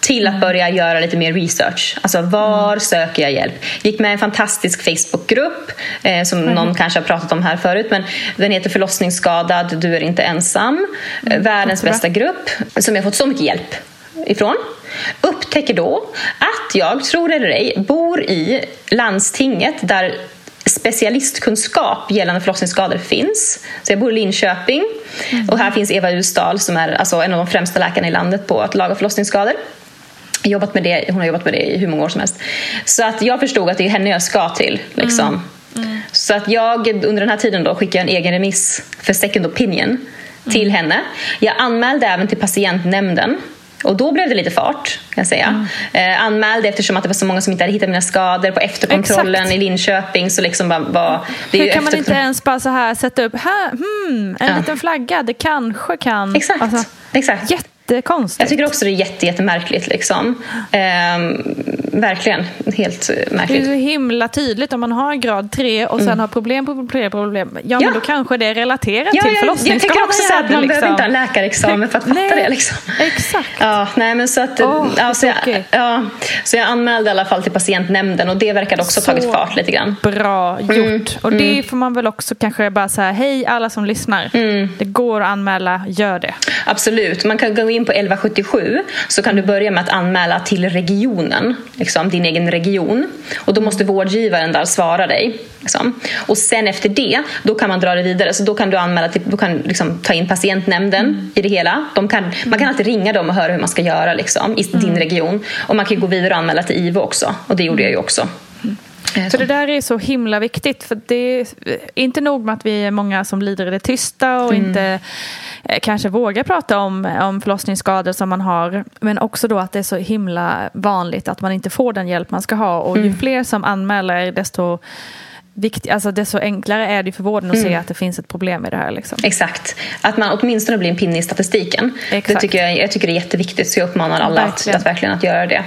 till att börja göra lite mer research. Alltså var söker jag hjälp? Gick med i en fantastisk Facebookgrupp eh, som någon kanske har pratat om här förut. Men den heter Förlossningsskadad, du är inte ensam. Eh, Världens bästa grupp som jag fått så mycket hjälp ifrån. Upptäcker då att jag, tror eller ej, bor i landstinget där specialistkunskap gällande förlossningsskador finns. Så jag bor i Linköping och här finns Eva Usdahl som är alltså en av de främsta läkarna i landet på att laga förlossningsskador. Jobbat med det, hon har jobbat med det i hur många år som helst. Så att jag förstod att det är henne jag ska till. Liksom. Så att jag under den här tiden då skickade en egen remiss för second opinion till henne. Jag anmälde även till patientnämnden och då blev det lite fart, kan jag säga. Eh, anmälde eftersom att det var så många som inte hade hittat mina skador på efterkontrollen Exakt. i Linköping. Så liksom bara, var, det är Hur kan man inte ens bara så här sätta upp, här, hmm, en Ja. liten flagga, det kanske kan... Exakt. Alltså, Exakt. jättekonstigt. Jag tycker också det är jätte, jättemärkligt. Liksom. Ehm, verkligen. Helt eh, Det är märkligt. så himla tydligt om man har grad 3 och sen har problem på problem problem. Ja, Ja. men då kanske det är relaterat Ja, till jag, jag förlossningsskador. tycker också så att man liksom. behöver inte ha en läkarexamen för att fatta Nej, det. Liksom. Exakt. Ja, nej, men så, att, Åh, ja, så, jag, ja, så jag anmälde i alla fall till patientnämnden och det verkade också ha tagit Så fart lite grann. Bra gjort. Och det får man väl också kanske bara säga, hej alla som lyssnar. Det går att anmäla, gör det. Absolut. Man kan gå in på 1177 så kan du börja med att anmäla till regionen, liksom, din egen region. Och då måste vårdgivaren där svara dig. Liksom. Och sen efter det, då kan man dra det vidare. Så då kan du anmäla till, då kan liksom ta in patientnämnden i det hela. De kan, Man kan alltid ringa dem och höra hur man ska göra liksom, i din region. Och man kan gå vidare och anmäla till IVO också. Och det gjorde jag ju också. Eh, För det där är så himla viktigt. För det är inte nog med att vi är många som lider i det tysta och inte eh, kanske vågar prata om, om förlossningsskador som man har. Men också då att det är så himla vanligt att man inte får den hjälp man ska ha. Och ju fler som anmäler desto, vikt, alltså desto enklare är det för vården att se att det finns ett problem i det här. Liksom. Exakt. Att man åtminstone blir en pinne i statistiken. Det Exakt. tycker jag, jag tycker det är jätteviktigt så jag uppmanar alla att, Verkligen. att verkligen att göra det.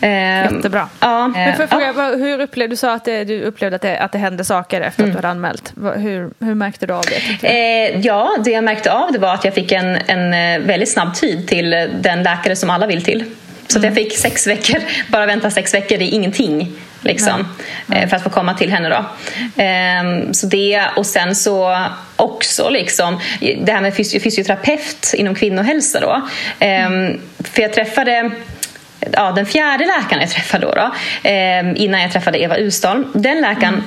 Ehm, Jättebra. Ja, Men ja. fråga, vad- hur upplevde du sa att det, du upplevde att det, att det hände saker efter att du hade anmält? Hur, hur märkte du av det? Eh, ja, det jag märkte av det var att jag fick en, en eh, väldigt snabb tid till eh, den läkare som alla vill till. Så att jag fick sex veckor, bara vänta sex veckor, det är ingenting. Liksom, eh, för att få komma till henne. Då. Ehm, så det, och sen så också liksom, det här med fysio- fysioterapeut inom kvinnohälsa. Då. Ehm, för jag träffade ja, den fjärde läkaren jag träffade då, då ehm, innan jag träffade Eva Usdahl. Den läkaren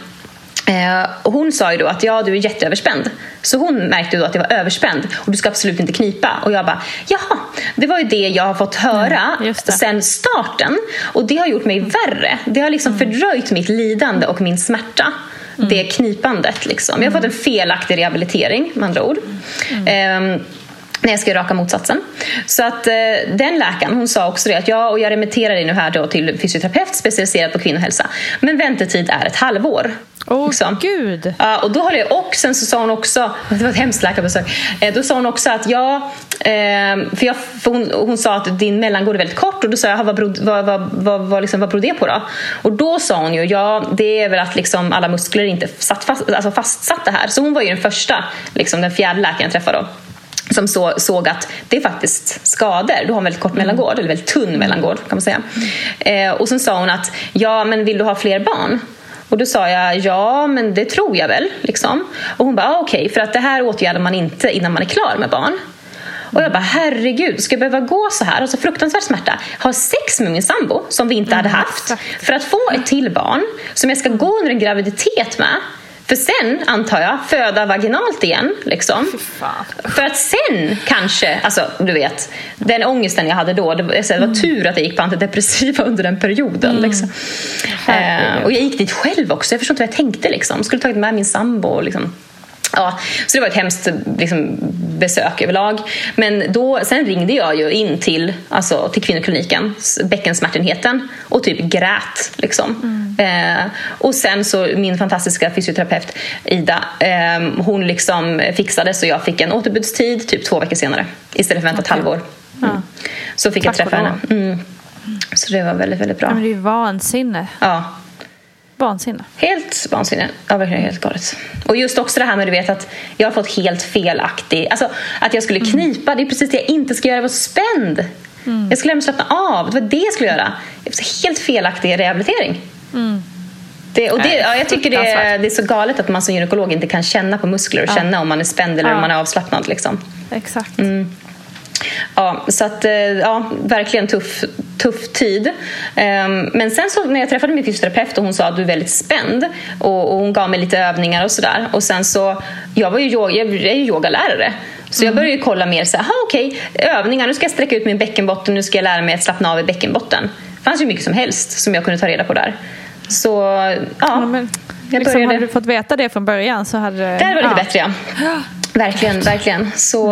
och hon sa ju då att ja, du är jätteöverspänd. Så hon märkte då att jag var överspänd och du ska absolut inte knipa. Och jag bara, jaha, det var ju det jag har fått höra just det. sen starten. Och det har gjort mig värre. Det har liksom fördröjt mitt lidande och min smärta. Det knipandet liksom. Jag har fått en felaktig rehabilitering med andra ord. Ehm, när jag ska raka motsatsen. Så att eh, den läkaren hon sa också det att ja, och jag remitterar dig nu här då till fysioterapeut specialiserad på kvinnohälsa. Men väntetid är ett halvår. Åh Liksom. gud! Ja, och då har det, och sen så sa hon också, det var ett hemskt läkarbesök, eh, då sa hon också att ja, eh, för, jag, för hon, hon sa att din mellangård är väldigt kort och då sa jag, "Jaha, vad beror, vad, vad, vad, vad, liksom, vad beror det på då? Och då sa hon ju, ja det är väl att liksom alla muskler inte satt fast, alltså fastsatta här. Så hon var ju den första, liksom, den fjärde läkaren jag träffade då som så, såg att det är faktiskt skador. Du har en väldigt kort mellangård, eller väldigt tunn mellangård kan man säga. Eh, och sen sa hon att, ja men vill du ha fler barn? Och då sa jag, ja men det tror jag väl. Liksom. Och hon bara, ah, okej, för att det här åtgärdar man inte innan man är klar med barn. Och jag bara, herregud, ska jag behöva gå så här? Alltså fruktansvärd smärta. Ha sex med min sambo, som vi inte hade haft. För att få ett till barn, som jag ska gå under en graviditet med. För sen, antar jag, föda vaginalt igen. Liksom. För att sen kanske, alltså du vet, den ångesten jag hade då, det var, alltså, det var tur att jag gick på antidepressiva under den perioden. Liksom. Eh, och jag gick dit själv också, jag förstår inte vad jag tänkte. Liksom. Skulle tagit med min sambo. Liksom. Ja, så det var ett hemskt liksom, besök överlag. Men då, sen ringde jag ju in till, alltså, till kvinnokliniken, bäckensmärtenheten och typ grät. Liksom. Eh, och sen så min fantastiska fysioterapeut Ida, eh, hon liksom fixade så jag fick en återbudstid typ två veckor senare istället för att vänta ett halvår. Mm. Så fick jag Tack och träffa henne. Mm. Så det var väldigt, väldigt bra. Ja, men det är ju vansinne. Ja. Vansinne. Helt vansinne. Ja, verkligen helt galet. Och just också det här med du vet att jag har fått helt felaktig... Alltså att jag skulle knipa, det är precis det jag inte ska göra. Jag var spänd. Jag skulle lämna slappna av. Det var det jag skulle göra. Helt felaktig rehabilitering. Det, och det, ja, jag tycker det är, det är så galet att man som gynekolog inte kan känna på muskler och Ja. känna om man är spänd eller Ja. om man är avslappnad. Liksom. Exakt. Ja, så att, eh, ja, verkligen tuff, tuff tid. Ehm, Men sen så när jag träffade min fysioterapeut och hon sa att du är väldigt spänd och, och hon gav mig lite övningar och sådär. Och sen så, jag var ju, yoga, jag är ju yogalärare. Så jag började ju kolla mer så här, "Aha, okej, övningar, nu ska jag sträcka ut min bäckenbotten, nu ska jag lära mig att slappna av i bäckenbotten. Det fanns ju mycket som helst som jag kunde ta reda på där. Så ja, Ja, men, jag liksom, började... hade du fått veta det från början så hade det... Det hade varit ja. lite bättre ja. Verkligen, verkligen. Så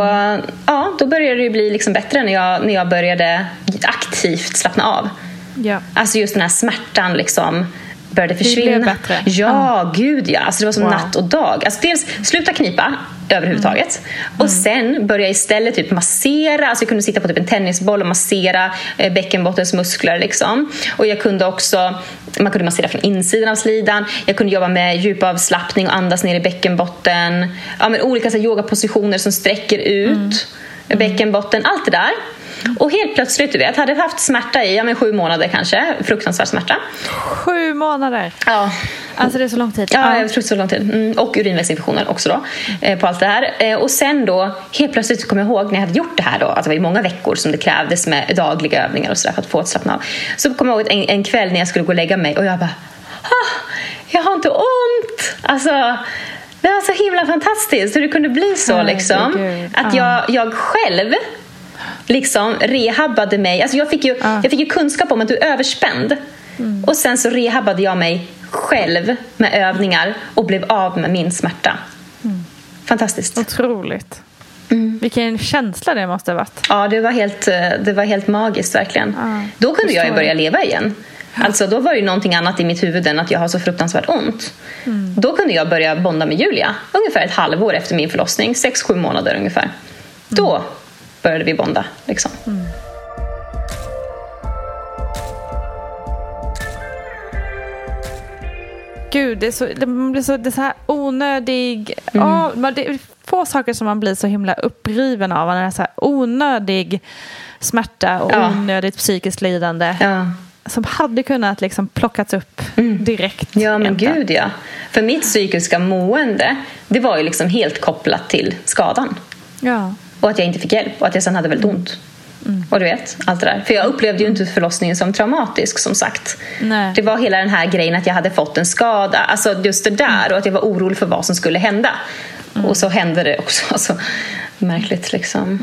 ja, då började det bli liksom bättre när jag, när jag började aktivt slappna av. Ja. Alltså just den här smärtan liksom började försvinna. blev bättre. Ja, gud ja. Alltså det var som Wow. natt och dag. Alltså dels sluta knipa överhuvudtaget. Mm. Och sen började jag istället typ massera. Alltså jag kunde sitta på typ en tennisboll och massera eh, bäckenbottens muskler. Liksom. Och jag kunde också man kunde massera från insidan av slidan. Jag kunde jobba med djupavslappning och andas ner i bäckenbotten. Ja, men olika så här, yogapositioner som sträcker ut bäckenbotten. Allt det där. Och helt plötsligt, du vet, hade haft smärta i ja, men sju månader kanske. Fruktansvärd smärta. Sju månader. Ja. Alltså det är så lång tid. Ja, jag tror så lång tid. Mm, och urinvägsinfektioner också då, eh, på allt det här. Eh, och sen då, helt plötsligt kom jag ihåg när jag hade gjort det här då, att det var många veckor som det krävdes med dagliga övningar och sådär för att få ett slappna av. Så kom jag ihåg en, en kväll när jag skulle gå och lägga mig och jag bara, ah, jag har inte ont! Alltså, det var så himla fantastiskt hur det kunde bli så liksom. Att jag, jag själv liksom rehabbade mig. Alltså jag, fick ju, jag fick ju kunskap om att du är överspänd. Och sen så rehabbade jag mig själv med övningar och blev av med min smärta. Fantastiskt. Otroligt. Vilken känsla det måste ha varit. Ja, det var helt, eh, det var helt magiskt verkligen. Ja, då kunde jag ju börja leva igen. Alltså då var det ju någonting annat i mitt huvud än att jag har så fruktansvärt ont. Då kunde jag börja bonda med Julia ungefär ett halvår efter min förlossning. Sex, sju månader ungefär. Då började vi bonda. Liksom. Gud, det så, det blir så, det så här onödig... Ja, men det är få saker som man blir så himla uppriven av. Det är så här onödig smärta och Ja. onödigt psykiskt lidande. Ja. Som hade kunnat liksom plockats upp direkt. Ja, men egentligen. gud ja. För mitt psykiska mående, det var ju liksom helt kopplat till skadan. Ja. Och att jag inte fick hjälp och att jag sen hade väldigt ont. Och du vet, allt det där. För jag upplevde ju inte förlossningen som traumatisk som sagt. Nej. Det var hela den här grejen att jag hade fått en skada. Alltså just det där och att jag var orolig för vad som skulle hända. Och så hände det också. Alltså, märkligt liksom.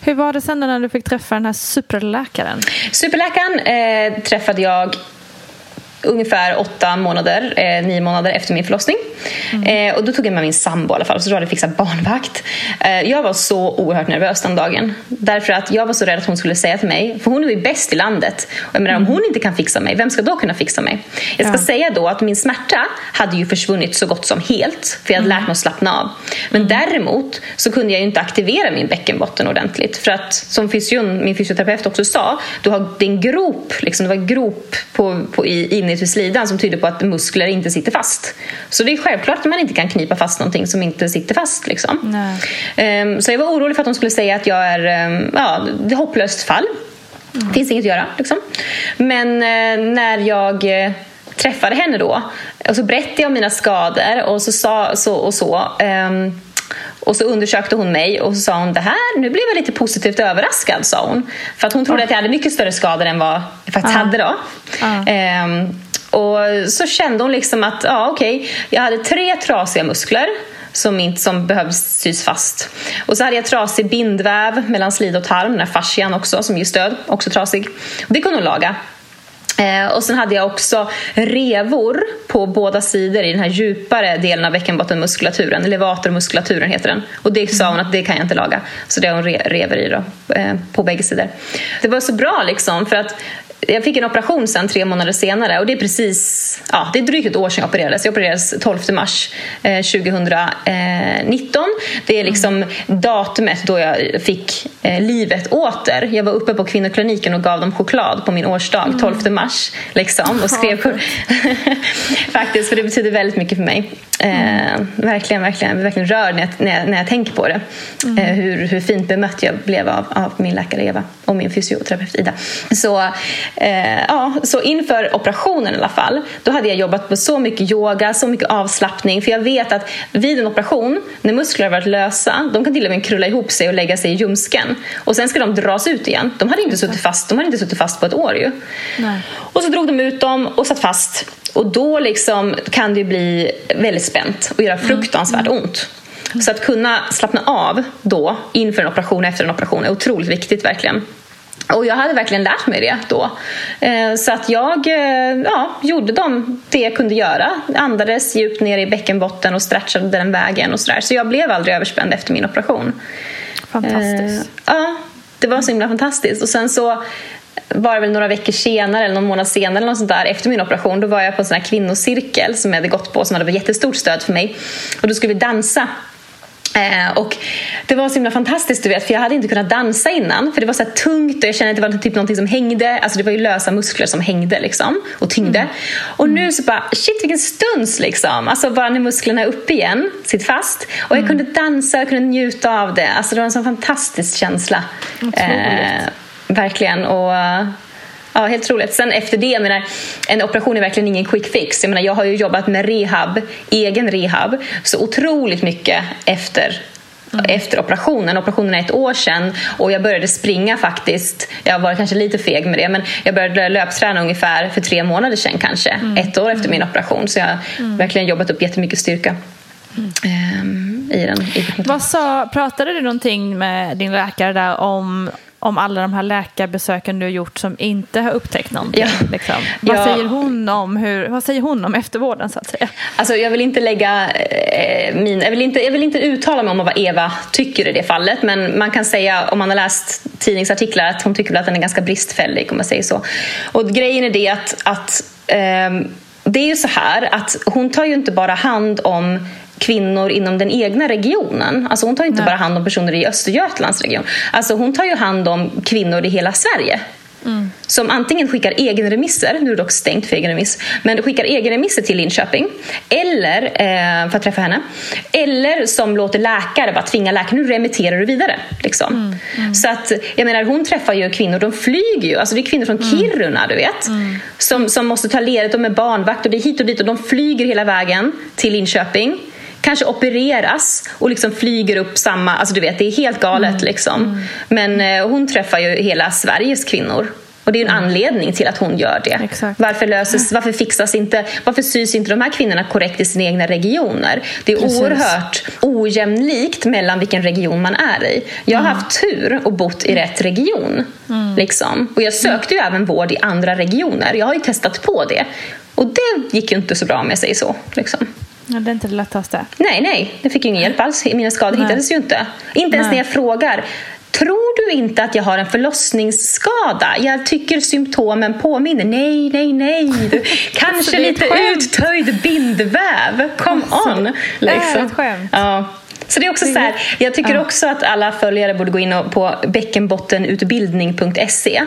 Hur var det sen när du fick träffa den här superläkaren? Superläkaren eh, träffade jag ungefär åtta månader, eh, nio månader efter min förlossning. Eh, och då tog jag med min sambo i alla fall, så då hade jag fixat barnvakt. Eh, jag var så oerhört nervös den dagen. Därför att jag var så rädd att hon skulle säga till mig, för hon är ju bäst i landet. Och jag menar, om hon inte kan fixa mig, vem ska då kunna fixa mig? Jag ska Ja. säga då att min smärta hade ju försvunnit så gott som helt, för jag hade lärt mig att slappna av. Men däremot så kunde jag ju inte aktivera min bäckenbotten ordentligt. För att, som fysion, min fysioterapeut också sa, du har, det är en grop, liksom, det var en grop på, på, i, inuti slidan som tyder på att muskler inte sitter fast. Så det är självklart att man inte kan knipa fast någonting som inte sitter fast. Liksom. Ehm, så jag var orolig för att de skulle säga att jag är ehm, ja, är hopplöst fall. finns inget att göra. Liksom. Men eh, när jag eh, träffade henne då och så berättade jag om mina skador och så sa så och så. ehm, och så undersökte hon mig och så sa hon det här, nu blev jag lite positivt överraskad sa hon. För att hon trodde att jag hade mycket större skador än vad jag faktiskt hade då. Ehm, och så kände hon liksom att, ja okej, jag hade tre trasiga muskler som, inte, som behövde sys fast. Och så hade jag trasig bindväv mellan slida och tarm, den här fascian också som ger stöd, också trasig. Och det kunde hon laga. Eh, och sen hade jag också revor på båda sidor i den här djupare delen av bäckenbottenmuskulaturen, levatormuskulaturen heter den. Och det sa hon att det kan jag inte laga. Så det har hon re- rever i då, eh, på bägge sidor. Det var så bra liksom för att jag fick en operation sen tre månader senare och det är precis, ja det är drygt ett år sedan jag opererades. Jag opererades 12 mars eh, 2019. Det är liksom datumet då jag fick eh, livet åter. Jag var uppe på kvinnokliniken och gav dem choklad på min årsdag, 12 mars. Liksom, och skrev Faktiskt, för det betyder väldigt mycket för mig. Eh, verkligen, verkligen. Verkligen rörd när jag, när jag, när jag tänker på det. Eh, hur, hur fint bemött jag blev av, av min läkare Eva och min fysioterapeut Ida. Så, eh, ja, så inför operationen i alla fall, då hade jag jobbat på så mycket yoga, så mycket avslappning. För jag vet att vid en operation, när muskler har varit lösa, de kan till och med krulla ihop sig och lägga sig i ljumsken. Och sen ska de dras ut igen. De hade inte suttit fast, de hade inte suttit fast på ett år ju. Nej. Och så drog de ut dem och satt fast. Och då liksom kan det bli väldigt spänt och göra fruktansvärt ont. Så att kunna slappna av då inför en operation efter en operation är otroligt viktigt verkligen. Och jag hade verkligen lärt mig det då. Eh, så att jag eh, ja, gjorde de, det jag kunde göra. Andades djupt ner i bäckenbotten och stretchade den vägen och sådär. Så jag blev aldrig överspänd efter min operation. Fantastiskt. Ja, det var så himla fantastiskt. Och sen så var det väl några veckor senare eller någon månad senare eller något sånt där, efter min operation då var jag på en sån här kvinnocirkel som jag hade gått på som hade varit jättestort stöd för mig. Och då skulle vi dansa Eh, och det var så himla fantastiskt du vet, för jag hade inte kunnat dansa innan för det var så tungt och jag kände att det var typ någonting som hängde, alltså det var ju lösa muskler som hängde liksom och tyngde. Mm. Och nu så bara, shit vilken stuns liksom, alltså bara när musklerna är uppe igen, sitter fast och jag mm. kunde dansa, jag kunde njuta av det, alltså det var en sån fantastisk känsla. Eh, verkligen och Ja, helt otroligt. Sen efter det, jag menar, en operation är verkligen ingen quick fix. Jag, menar, jag har ju jobbat med rehab, egen rehab, så otroligt mycket efter Mm. efter operationen. Operationen är ett år sedan och jag började springa faktiskt. Jag var kanske lite feg med det men jag började löpträna ungefär för tre månader sedan kanske. Mm. Ett år efter min operation. Så jag har mm. verkligen jobbat upp jättemycket styrka. Um, i den. I Vad sa, pratade du någonting med din läkare där om om alla de här läkarbesöken du har gjort som inte har upptäckt någonting. Ja. Liksom. Vad, ja. säger hon om hur, vad säger hon om eftervården så att säga? Alltså, jag vill inte lägga eh, min, jag vill inte, jag vill inte uttala mig om vad Eva tycker i det fallet men man kan säga om man har läst tidningsartiklar att hon tycker att den är ganska bristfällig om man säger så. Och grejen är det att, att eh, det är ju så här att hon tar ju inte bara hand om kvinnor inom den egna regionen. Alltså hon tar inte Nej. bara hand om personer i Östergötlands region. Alltså hon tar ju hand om kvinnor i hela Sverige. Mm. Som antingen skickar egenremisser, nu är det dock stängt för egenremiss, men skickar egenremisser till Linköping eller, eh, för att träffa henne. Eller som låter läkare bara tvinga läkaren, nu remitterar du vidare. Liksom. Mm. Mm. Så att, jag menar, hon träffar ju kvinnor, de flyger ju, alltså det är kvinnor från mm. Kiruna du vet. Mm. Som, som måste ta ledigt, de är barnvakt och det är hit och dit och de flyger hela vägen till Linköping kanske opereras och liksom flyger upp samma... Alltså du vet, det är helt galet. Mm. Liksom. Mm. Men eh, hon träffar ju hela Sveriges kvinnor. Och det är en mm. anledning till att hon gör det. Varför, löses, varför fixas inte, varför sys inte de här kvinnorna korrekt i sina egna regioner? Det är Precis. oerhört ojämlikt mellan vilken region man är i. Jag har mm. haft tur och bott i rätt region. Mm. Liksom. Och jag sökte ju även vård i andra regioner. Jag har ju testat på det. Och det gick ju inte så bra om jag säger så. Liksom. Ja, det är inte det lättaste. Nej, nej. Det fick ju ingen hjälp alls. Mina skador nej. hittades ju inte. Inte ens nej. när jag frågar. Tror du inte att jag har en förlossningsskada? Jag tycker symptomen påminner. Nej, nej, nej. Du, kanske lite uttöjd bindväv. Come on. Liksom. Det är ett Ja. Så det är också så här, jag tycker också att alla följare borde gå in på bäckenbottenutbildning.se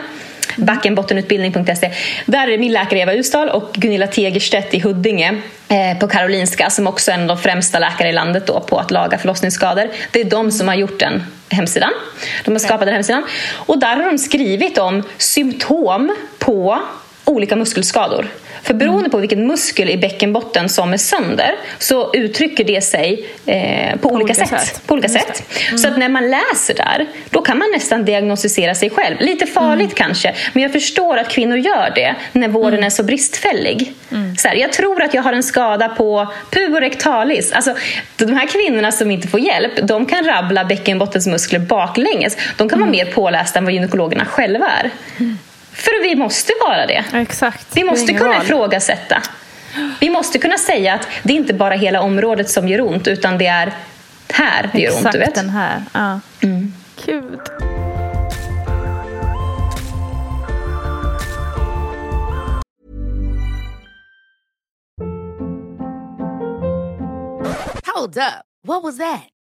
backenbottenutbildning.se. Där är min läkare Eva Ustal och Gunilla Tegerstedt i Huddinge eh, på Karolinska som också är en av de främsta läkare i landet då på att laga förlossningsskador. Det är de som har gjort den hemsidan. De har skapat den hemsidan. Och där har de skrivit om symptom på olika muskelskador. För beroende på vilken muskel i bäckenbotten som är sönder så uttrycker det sig eh, på, på, olika, sätt. sätt. På olika sätt. Mm. Så att när man läser där, då kan man nästan diagnostisera sig själv. Lite farligt mm. kanske, men jag förstår att kvinnor gör det när vården mm. är så bristfällig. Mm. Så här, jag tror att jag har en skada på puborectalis. Alltså, de här kvinnorna som inte får hjälp, de kan rabbla bäckenbottens muskler baklänges. De kan vara mm. mer pålästa än vad gynekologerna själva är. För vi måste vara det. Exakt. Vi måste kunna val. ifrågasätta. Vi måste kunna säga att det är inte bara hela området som gör ont utan det är här det gör ont. Du vet? den här. Ja. Mm. Gud. Hold up. What was that?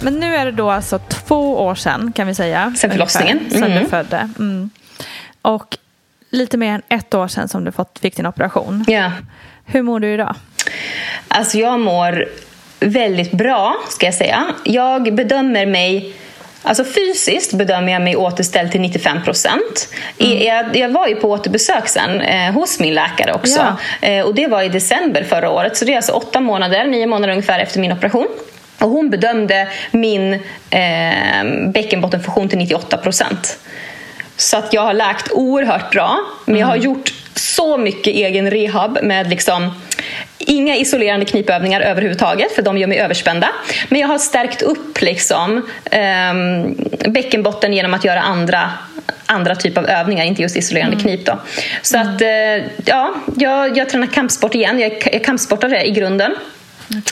Men nu är det då alltså två år sedan kan vi säga. Sen förlossningen. Ungefär, Sen Mm. du födde. Mm. Och lite mer än ett år sedan som du fått, fick din operation. Ja. Hur mår du idag? Alltså jag mår väldigt bra, ska jag säga. Jag bedömer mig Alltså fysiskt bedömer jag mig återställd till 95 procent. Jag, jag var ju på återbesök sen eh, hos min läkare också. Eh, och det var i december förra året. Så det är alltså åtta månader, nio månader ungefär efter min operation. Och hon bedömde min eh, bäckenbottenfunktion till 98 procent. Så att jag har läkt oerhört bra. Men jag har gjort så mycket egen rehab med liksom Inga isolerande knipövningar överhuvudtaget för de gör mig överspända. Men jag har stärkt upp liksom, um, bäckenbotten genom att göra andra, andra typer av övningar, inte just isolerande knip. Då. Så att, uh, ja, jag, jag tränar kampsport igen. Jag är kampsportare i grunden.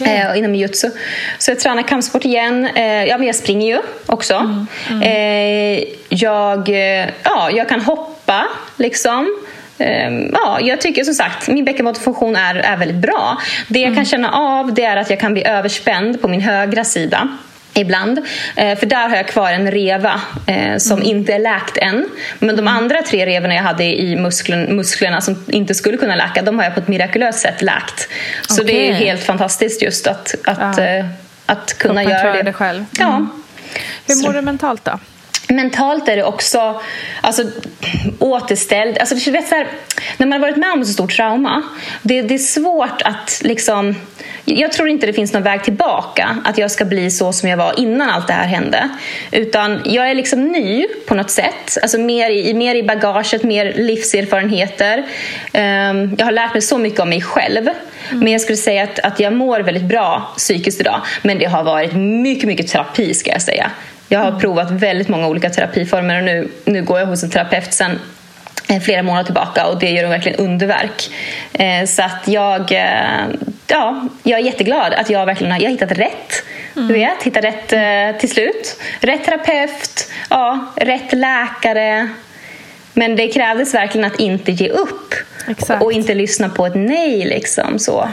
Eh, inom jujutsu. Så jag tränar kampsport igen. Eh, ja, men jag springer ju också. Eh, jag, eh, ja, jag kan hoppa liksom. Eh, ja, jag tycker som sagt min bäckenbottenfunktion är, är väldigt bra. Det jag kan känna av det är att jag kan bli överspänd på min högra sida. Ibland. Eh, för där har jag kvar en reva eh, som inte är läkt än. Men de andra tre revorna jag hade i musklen, musklerna som inte skulle kunna läka, de har jag på ett mirakulöst sätt läkt. Så det är helt fantastiskt just att, att, Ja. eh, att kunna göra det. det själv. Ja. Mm. Hur mår du mentalt då? Mentalt är det också alltså, återställd. Alltså, vet, så här, när man har varit med om ett så stort trauma, det, det är svårt att liksom... Jag tror inte det finns någon väg tillbaka, att jag ska bli så som jag var innan allt det här hände. Utan jag är liksom ny på något sätt. Alltså mer i, mer i bagaget, mer livserfarenheter. Ehm, jag har lärt mig så mycket om mig själv. Men jag skulle säga att, att jag mår väldigt bra psykiskt idag. Men det har varit mycket, mycket terapi ska jag säga. Jag har provat väldigt många olika terapiformer och nu, nu går jag hos en terapeut sen eh, flera månader tillbaka och det gör verkligen underverk. Eh, Så att jag, eh, ja, jag är jätteglad att jag verkligen har, jag har hittat rätt. Du vet, hittat rätt till slut. Rätt terapeut, ja, rätt läkare. Men det krävdes verkligen att inte ge upp Exakt. och inte lyssna på ett nej. Liksom, så.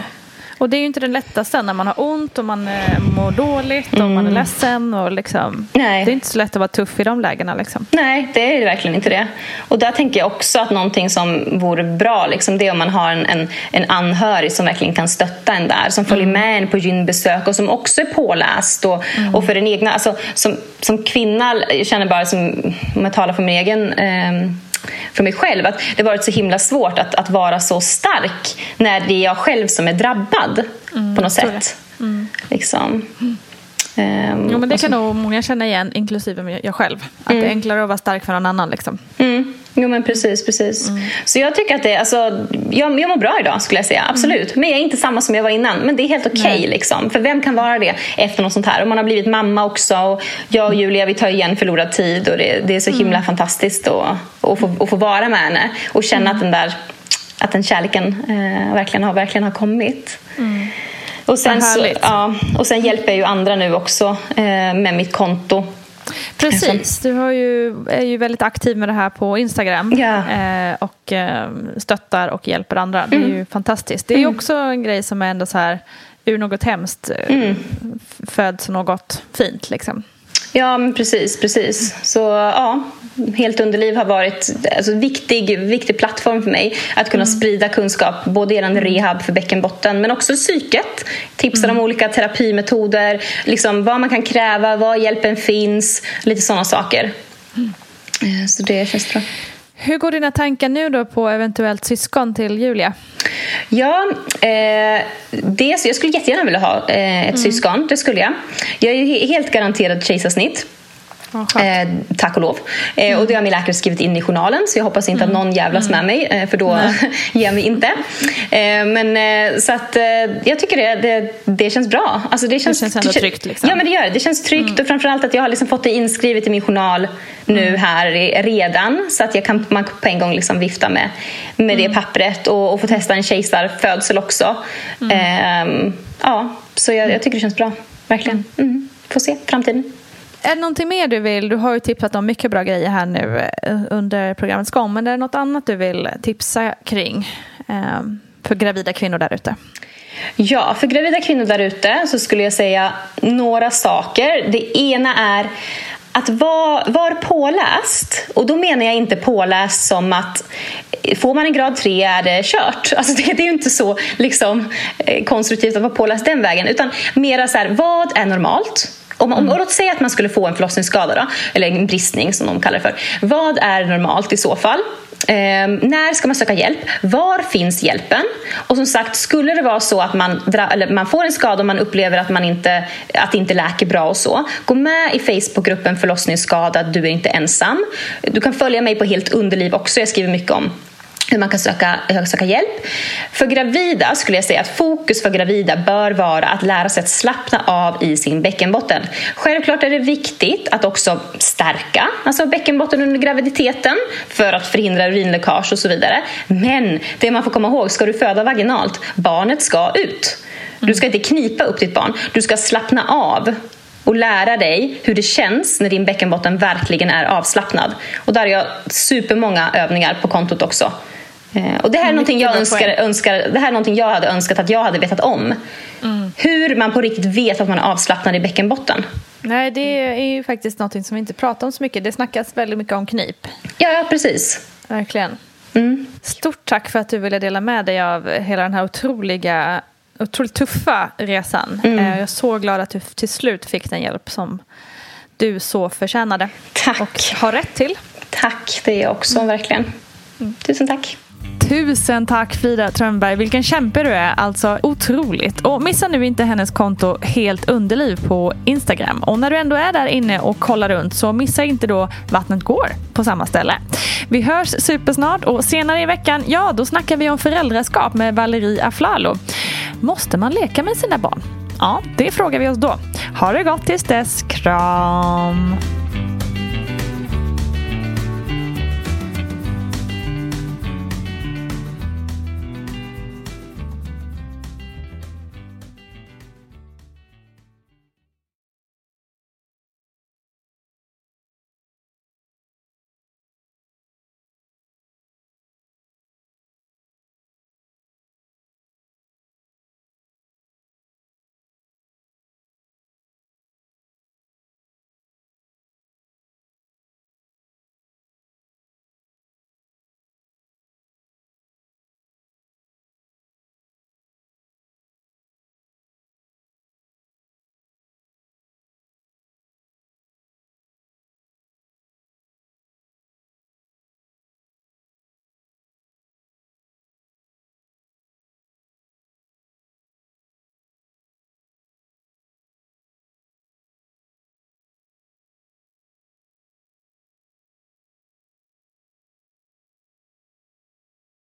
Och det är ju inte det lättaste när man har ont och man eh, mår dåligt och man är Mm. ledsen. Och liksom, Nej. Det är inte så lätt att vara tuff i de lägena. Liksom. Nej, det är verkligen inte det. Och där tänker jag också att någonting som vore bra, liksom, det är om man har en, en, en anhörig som verkligen kan stötta en där. Som följer med en på gynbesök och som också är påläst. Och, och för den egna, alltså, som, som kvinna, jag känner bara som, om jag talar för min egen ehm, för mig själv, att det har varit så himla svårt att, att vara så stark när det är jag själv som är drabbad på något sätt. Liksom. Um, jo, men det kan nog många känna igen, inklusive jag själv. Att mm. det är enklare att vara stark för någon annan. Liksom. Mm. Jo men precis, precis. Mm. Så jag tycker att det, alltså, jag, jag mår bra idag skulle jag säga, absolut. Mm. Men jag är inte samma som jag var innan. Men det är helt okej okay, liksom. För vem kan vara det efter något sånt här? Och man har blivit mamma också. Och jag och Julia vi tar igen förlorad tid och det, det är så mm. himla fantastiskt att, att, få, att få vara med henne. Och känna mm. att den där att den kärleken eh, verkligen, har, verkligen har kommit. Och sen, så, ja, och sen hjälper jag ju andra nu också eh, med mitt konto. Precis, du har ju, är ju väldigt aktiv med det här på Instagram ja. eh, och eh, stöttar och hjälper andra. Det är mm. ju fantastiskt. Det är mm. också en grej som är ändå så här ur något hemskt eh, mm. föds något fint. Liksom. Ja, men precis. precis. Så ja, Helt Underliv har varit alltså, en viktig, viktig plattform för mig att kunna mm. sprida kunskap både gällande rehab för bäckenbotten men också psyket. Tipsar mm. om olika terapimetoder, liksom, vad man kan kräva, var hjälpen finns, lite sådana saker. Mm. Eh, så det känns bra. Hur går dina tankar nu då på eventuellt syskon till Julia? Ja, eh, dels, jag skulle jättegärna vilja ha eh, ett mm. syskon. Det skulle jag. Jag är helt garanterad kejsarsnitt. Eh, tack och lov. Eh, mm. Och det har min läkare skrivit in i journalen så jag hoppas inte mm. att någon jävlas mm. med mig eh, för då ger jag mig inte. Eh, men eh, så att eh, jag tycker det, det, det, känns bra. Alltså det känns, det känns ändå tryggt. Liksom. Ja men det gör det. Det känns tryggt mm. och framförallt att jag har liksom fått det inskrivet i min journal nu mm. här redan så att jag kan man på en gång liksom vifta med, med det mm. pappret och, och få testa en kejsarfödsel också. Ehm, ja, så jag, jag, tycker det känns bra. Verkligen. Mm. Får se, framtiden. Är det någonting mer du vill? Du har ju tipsat om mycket bra grejer här nu eh, under programmets gång. Men är det något annat du vill tipsa kring ehm, för gravida kvinnor där ute? Ja, för gravida kvinnor där ute så skulle jag säga några saker. Det ena är att vara var påläst. Och då menar jag inte påläst som att eh, får man en grad 3 är det kört. Alltså det, det är ju inte så liksom, eh, konstruktivt att vara påläst den vägen. Utan mera så här, vad är normalt? Om, om, mm. låt säga att man skulle få en förlossningsskada, då, eller en bristning som de kallar det för. Vad är normalt i så fall? Eh, när ska man söka hjälp? Var finns hjälpen? Och som sagt, skulle det vara så att man, eller man får en skada och man upplever att, man inte, att det inte läker bra och så, gå med i Facebookgruppen förlossningsskadad, du är inte ensam. Du kan följa mig på Helt Underliv också, jag skriver mycket om hur man kan söka, söka hjälp. För gravida skulle jag säga att fokus för gravida bör vara att lära sig att slappna av i sin bäckenbotten. Självklart är det viktigt att också stärka alltså bäckenbotten under graviditeten för att förhindra urinläckage och så vidare. Men det man får komma ihåg, ska du föda vaginalt, barnet ska ut. Du ska inte knipa upp ditt barn, du ska slappna av och lära dig hur det känns när din bäckenbotten verkligen är avslappnad. Och där har jag supermånga övningar på kontot också Eh, och det här är någonting jag, önskar, önskar, det här är någonting jag hade önskat att jag hade vetat om. Mm. Hur man på riktigt vet att man är avslappnad i bäckenbotten. Nej, det är ju faktiskt någonting som vi inte pratar om så mycket. Det snackas väldigt mycket om knip. Ja, precis. Verkligen. Mm. Stort tack för att du ville dela med dig av hela den här otroliga, otroligt tuffa resan. Mm. Eh, jag är så glad att du till slut fick den hjälp som du så förtjänade. Tack. Och har rätt till. Tack, det är jag också, mm. verkligen. Mm. Tusen tack. Tusen tack Frida Trönberg. Vilken kämpe du är. Alltså otroligt. Och missa nu inte hennes konto Helt Underliv på Instagram. Och när du ändå är där inne och kollar runt så missa inte då Vattnet går på samma ställe. Vi hörs supersnart och senare i veckan, ja då snackar vi om föräldraskap med Valerie Aflalo. Måste man leka med sina barn? Ja, det frågar vi oss då. Ha det gott tills dess. Kram!